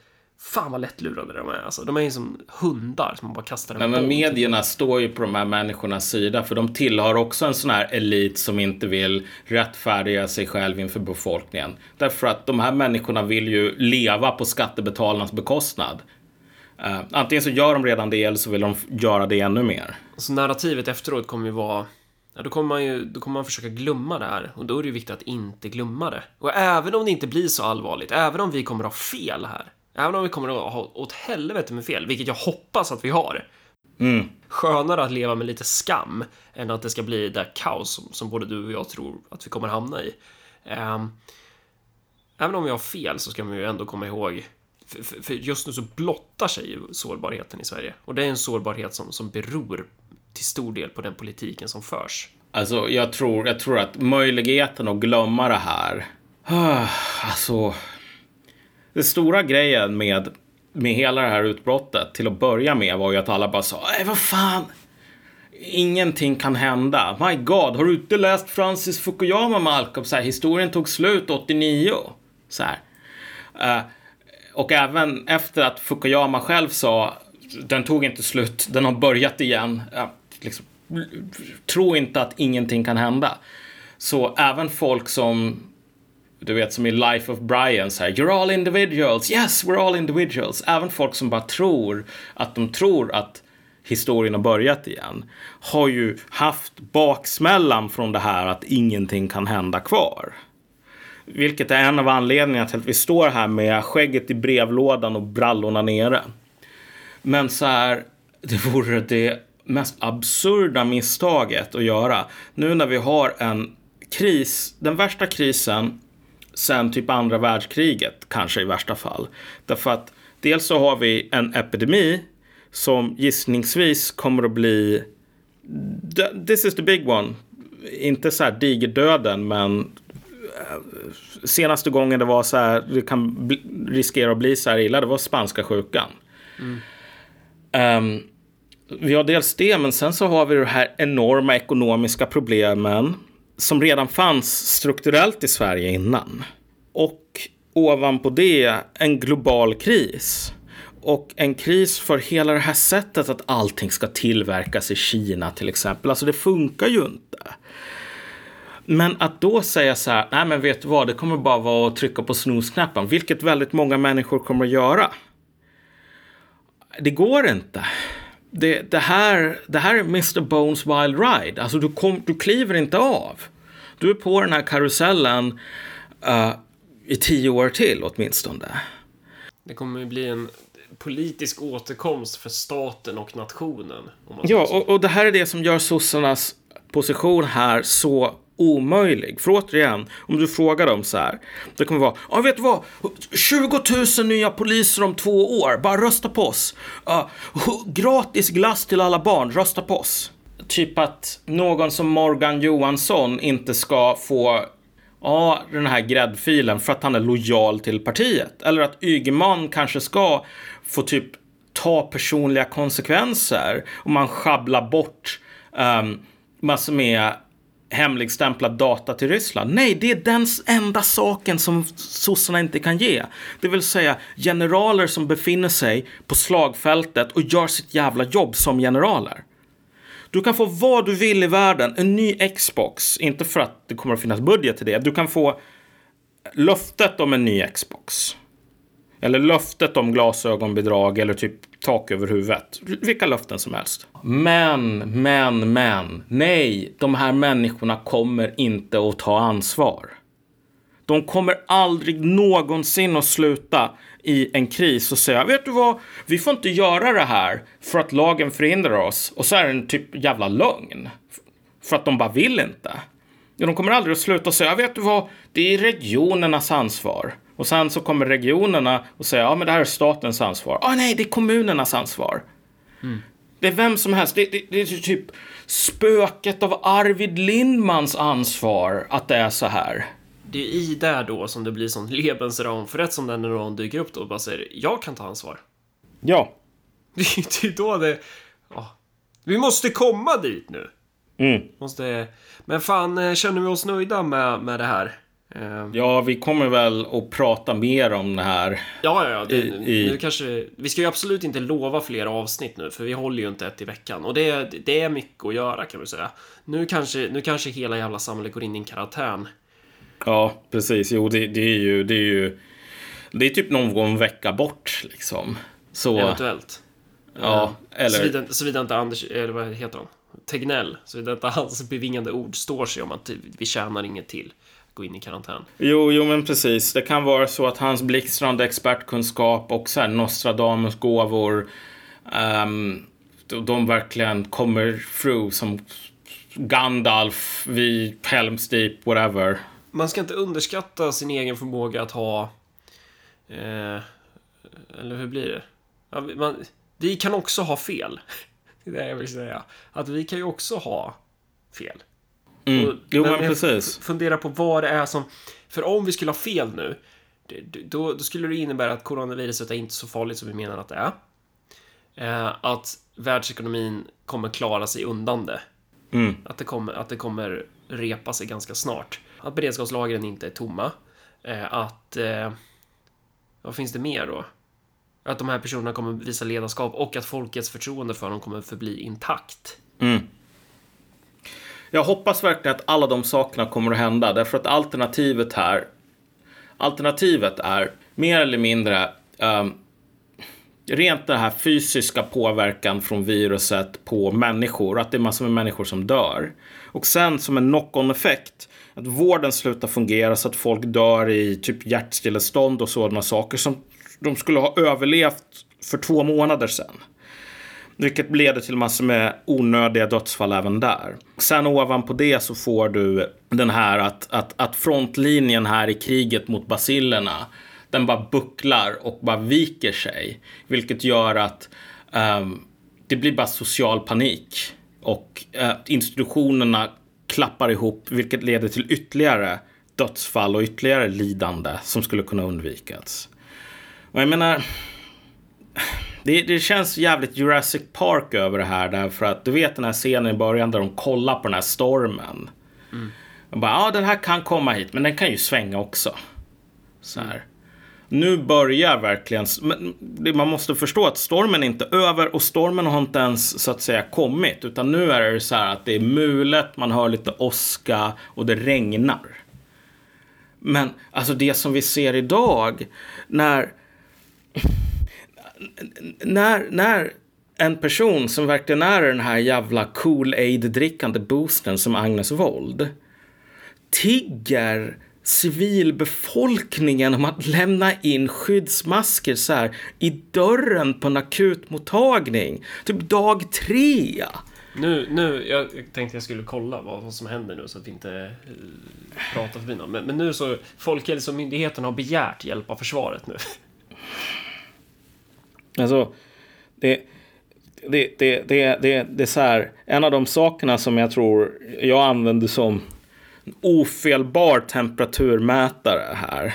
Fan vad lättlurade de är. Alltså, de är ju som hundar som man bara kastar en Men medierna står ju på de här människornas sida. För de tillhör också en sån här elit som inte vill rättfärdiga sig själv inför befolkningen. Därför att de här människorna vill ju leva på skattebetalarnas bekostnad. Uh, antingen så gör de redan det eller så vill de göra det ännu mer. Så narrativet efteråt kommer ju vara Ja, då kommer man ju då kommer man försöka glömma det här och då är det ju viktigt att inte glömma det. Och även om det inte blir så allvarligt, även om vi kommer att ha fel här, även om vi kommer att ha åt helvete med fel, vilket jag hoppas att vi har. Mm. Skönare att leva med lite skam än att det ska bli det kaos som, som både du och jag tror att vi kommer hamna i. Um, även om vi har fel så ska man ju ändå komma ihåg för, för, för, just nu så blottar sig ju sårbarheten i Sverige och det är en sårbarhet som, som beror till stor del på den politiken som förs. Alltså, jag tror, jag tror att möjligheten att glömma det här. [sighs] Alltså, den stora grejen med, med hela det här utbrottet till att börja med var ju att alla bara sa, nej vad fan. Ingenting kan hända. My God, har du inte läst Francis Fukuyama, Malcolm? Så här, historien tog slut 89. Så här. Uh, och även efter att Fukuyama själv sa, den tog inte slut, den har börjat igen. Uh, liksom, tro inte att ingenting kan hända. Så även folk som, du vet som i Life of Brian, så här, you're all individuals, yes we're all individuals. Även folk som bara tror att de tror att historien har börjat igen har ju haft baksmällan från det här att ingenting kan hända kvar. Vilket är en av anledningarna till att vi står här med skägget i brevlådan och brallorna nere. Men så här, det vore det mest absurda misstaget att göra. Nu när vi har en kris, den värsta krisen sen typ andra världskriget, kanske i värsta fall. Därför att dels så har vi en epidemi som gissningsvis kommer att bli This is the big one. Inte så här digerdöden, men eh, senaste gången det var så här, det kan riskera att bli så här illa, det var spanska sjukan. Mm. Um, vi har dels det, men sen så har vi de här enorma ekonomiska problemen som redan fanns strukturellt i Sverige innan. Och ovanpå det en global kris. Och en kris för hela det här sättet att allting ska tillverkas i Kina till exempel. Alltså det funkar ju inte. Men att då säga så här, nej men vet du vad, det kommer bara vara att trycka på snosknappen, vilket väldigt många människor kommer att göra. Det går inte det, det, här, det här är Mr Bones Wild Ride. Alltså du, kom, du kliver inte av. Du är på den här karusellen uh, i tio år till åtminstone. Det kommer ju bli en politisk återkomst för staten och nationen. ja, och, och det här är det som gör sossarnas position här så omöjlig. För återigen, om du frågar dem så här. Det kommer vara, ja vet du vad? 20 000 nya poliser om två år. Bara rösta på oss. Uh, gratis glass till alla barn. Rösta på oss. Typ att någon som Morgan Johansson inte ska få ja, den här gräddfilen för att han är lojal till partiet. Eller att Ygeman kanske ska få typ ta personliga konsekvenser om man schabblar bort um, massor med hemligstämplad data till Ryssland. Nej, det är den enda saken som sossarna inte kan ge. Det vill säga generaler som befinner sig på slagfältet och gör sitt jävla jobb som generaler. Du kan få vad du vill i världen, en ny Xbox, inte för att det kommer att finnas budget till det. Du kan få löftet om en ny Xbox. Eller löftet om glasögonbidrag eller typ tak över huvudet. Vilka löften som helst. Men, men, men. Nej, de här människorna kommer inte att ta ansvar. De kommer aldrig någonsin att sluta i en kris och säga, vet du vad, vi får inte göra det här för att lagen förhindrar oss. Och så är det en typ jävla lögn. För att de bara vill inte. De kommer aldrig att sluta säga, vet du vad, det är regionernas ansvar. Och sen så kommer regionerna och säger ja men det här är statens ansvar. Ah, nej, det är kommunernas ansvar. Det är vem som helst. Det, det, det är typ spöket av Arvid Lindmans ansvar att det är så här. Det är i där då som det blir sån Lebensraum. För rätt som den när någon dyker upp då och bara säger jag kan ta ansvar. Ja. [laughs] Det är då det... Ja. Vi måste komma dit nu. Mm. Måste... Men fan, eh, känner vi oss nöjda med, med det här? Eh, Ja, vi kommer väl att prata mer om det här. Ja, ja, ja. Det, I- i- Nu kanske, vi ska ju absolut inte lova fler avsnitt nu, för vi håller ju inte ett i veckan. Och det, det är mycket att göra kan vi säga. Nu kanske, nu kanske hela jävla samhället går in i en karantän. Ja, precis. Jo, det, det är ju... Det är ju... Det är typ någon vecka bort liksom. Så... Eventuellt. Ja, eller... Såvida, såvida inte Anders, eller vad heter han? Tegnell. Såvida inte hans bevingande ord står sig om att vi tjänar inget till. Gå in i karantän. Jo, jo, men precis. Det kan vara så att hans blixtrande expertkunskap och så här Nostradamus gåvor ehm, de, verkligen kommer through som Gandalf vid Helm's Deep, whatever. Man ska inte underskatta sin egen förmåga att ha... Eh, eller hur blir det? Ja, vi- man, vi kan också ha fel. [laughs] Det är det jag vill säga. Att vi kan ju också ha fel. Mm. Och- Jo, men jag precis. Fundera på vad det är som... För om vi skulle ha fel nu, då, då skulle det innebära att coronaviruset är inte så farligt som vi menar att det är. Eh, att världsekonomin kommer klara sig undan det. Mm. Att det, kommer, att det kommer repa sig ganska snart. Att beredskapslagren inte är tomma. Eh, att... Eh, vad finns det mer då? Att de här personerna kommer visa ledarskap och att folkets förtroende för dem kommer förbli intakt. Jag hoppas verkligen att alla de sakerna kommer att hända därför att alternativet här Alternativet är mer eller mindre um, rent den här fysiska påverkan från viruset på människor, att det är massor med människor som dör. Och sen som en knock-on effekt, att vården slutar fungera så att folk dör i typ hjärtstillestånd och sådana saker som de skulle ha överlevt för två månader sedan. Vilket leder till massor med onödiga dödsfall även där. Sen ovanpå det så får du den här att, att, att frontlinjen här i kriget mot basillerna den bara bucklar och bara viker sig. Vilket gör att um, det blir bara social panik. Och uh, institutionerna klappar ihop vilket leder till ytterligare dödsfall och ytterligare lidande som skulle kunna undvikas. Och jag menar, det, det känns jävligt Jurassic Park över det här därför att du vet den här scenen i början där de kollar på den här stormen. Och bara, ja den här kan komma hit men den kan ju svänga också. Så här. Nu börjar verkligen, men det- man måste förstå att stormen är inte över och stormen har inte ens så att säga kommit. Utan nu är det så här att det är mulet, man hör lite åska och det regnar. Men alltså det som vi ser idag när när, när en person som verkligen är den här jävla cool-aid-drickande boosten som Agnes Wold tigger civilbefolkningen om att lämna in skyddsmasker så här i dörren på en akutmottagning. Typ dag tre. Nu, nu, jag tänkte jag skulle kolla vad, som händer nu så att vi inte eh, pratar förbi någon. Men, men nu så, Folkhälsomyndigheten har begärt hjälp av försvaret nu. Alltså, det, det, det, det, det, det är så här, en av de sakerna som jag tror jag använder som ofelbar temperaturmätare här.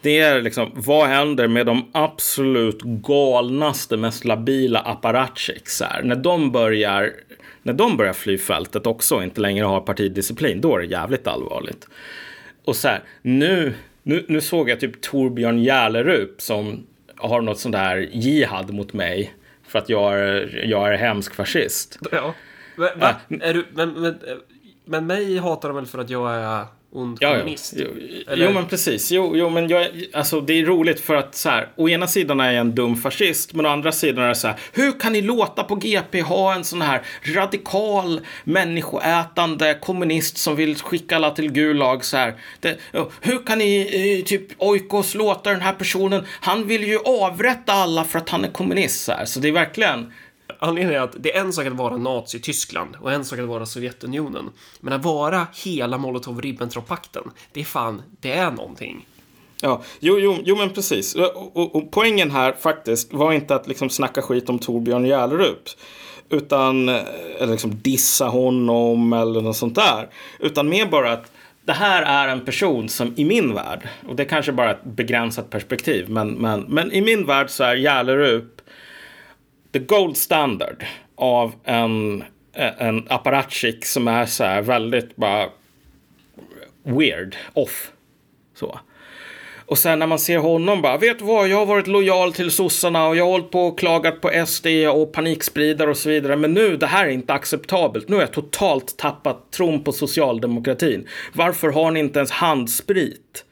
Det är liksom, vad händer med de absolut galnaste, mest labila apparatchiks? När de börjar, när de börjar fly fältet också och inte längre har partidisciplin, då är det jävligt allvarligt. Och så här, nu, nu, nu såg jag typ Torbjörn Järlerup som har något sånt där jihad mot mig för att jag är, jag är hemsk fascist. Ja. Va? va? Är du, men, men, men mig hatar de väl för att jag är ond Ja, kommunist? Jo, Eller- jo, men precis. Jo, jo men jag, alltså, det är roligt för att så här, å ena sidan är jag en dum fascist, men å andra sidan är det så här, hur kan ni låta på GP ha en sån här radikal, människoätande kommunist som vill skicka alla till Gulag så här. Det, hur kan ni, eh, typ, Oikos låta den här personen, han vill ju avrätta alla för att han är kommunist så här. Så det är verkligen, Anledningen är att det är en sak att vara Nazi-Tyskland och en sak att vara Sovjetunionen. Men att vara hela Molotov-Ribbentrop-pakten, det är fan, det är någonting. Ja, jo, jo, jo men precis. Och, och, och, poängen här faktiskt var inte att liksom snacka skit om Torbjörn Järlerup, Utan, eller liksom dissa honom eller något sånt där. Utan mer bara att det här är en person som i min värld, och det är kanske bara ett begränsat perspektiv, men, men, men i min värld så är Järlerup the gold standard av en, eh, en apparatchik som är så här väldigt bara weird, off. Så. Och sen när man ser honom bara, vet du vad, jag har varit lojal till sossarna och jag har hållit på och klagat på SD och panikspridare och så vidare. Men nu, det här är inte acceptabelt. Nu har jag totalt tappat tron på socialdemokratin. Varför har ni inte ens handsprit?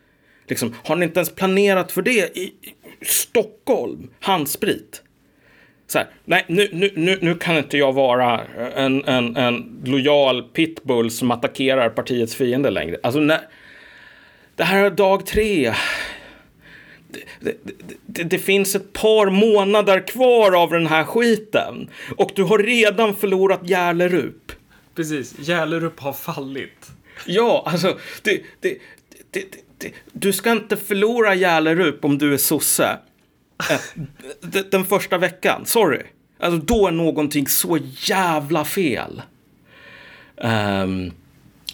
Liksom, har ni inte ens planerat för det i Stockholm? Handsprit. Så här, nej, nu, nu, nu, nu kan inte jag vara en, en, en lojal pitbull som attackerar partiets fiende längre. Alltså, när, det här är dag tre. Det, det, det, det, finns ett par månader kvar av den här skiten. Och du har redan förlorat Järlerup. Precis, Järlerup har fallit. Ja, alltså, det, det, du ska inte förlora Järlerup om du är sosse. Eh, den första veckan, sorry. Alltså, då är någonting så jävla fel. Um,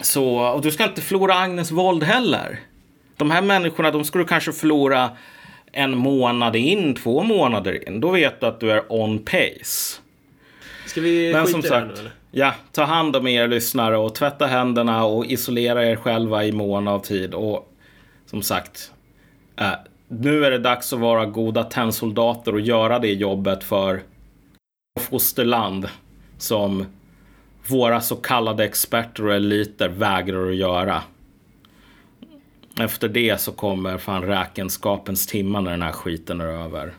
så, och du ska inte förlora Agnes våld heller. De här människorna, de skulle kanske förlora en månad in, två månader in. Då vet du att du är on pace. Ska vi Men som sagt, nu, eller? ja, ta hand om er lyssnare och tvätta händerna och isolera er själva i mån av tid. Och som sagt, äh, nu är det dags att vara goda tennsoldater och göra det jobbet för fosterland som våra så kallade experter och eliter vägrar att göra. Efter det så kommer fan räkenskapens timmar när den här skiten är över.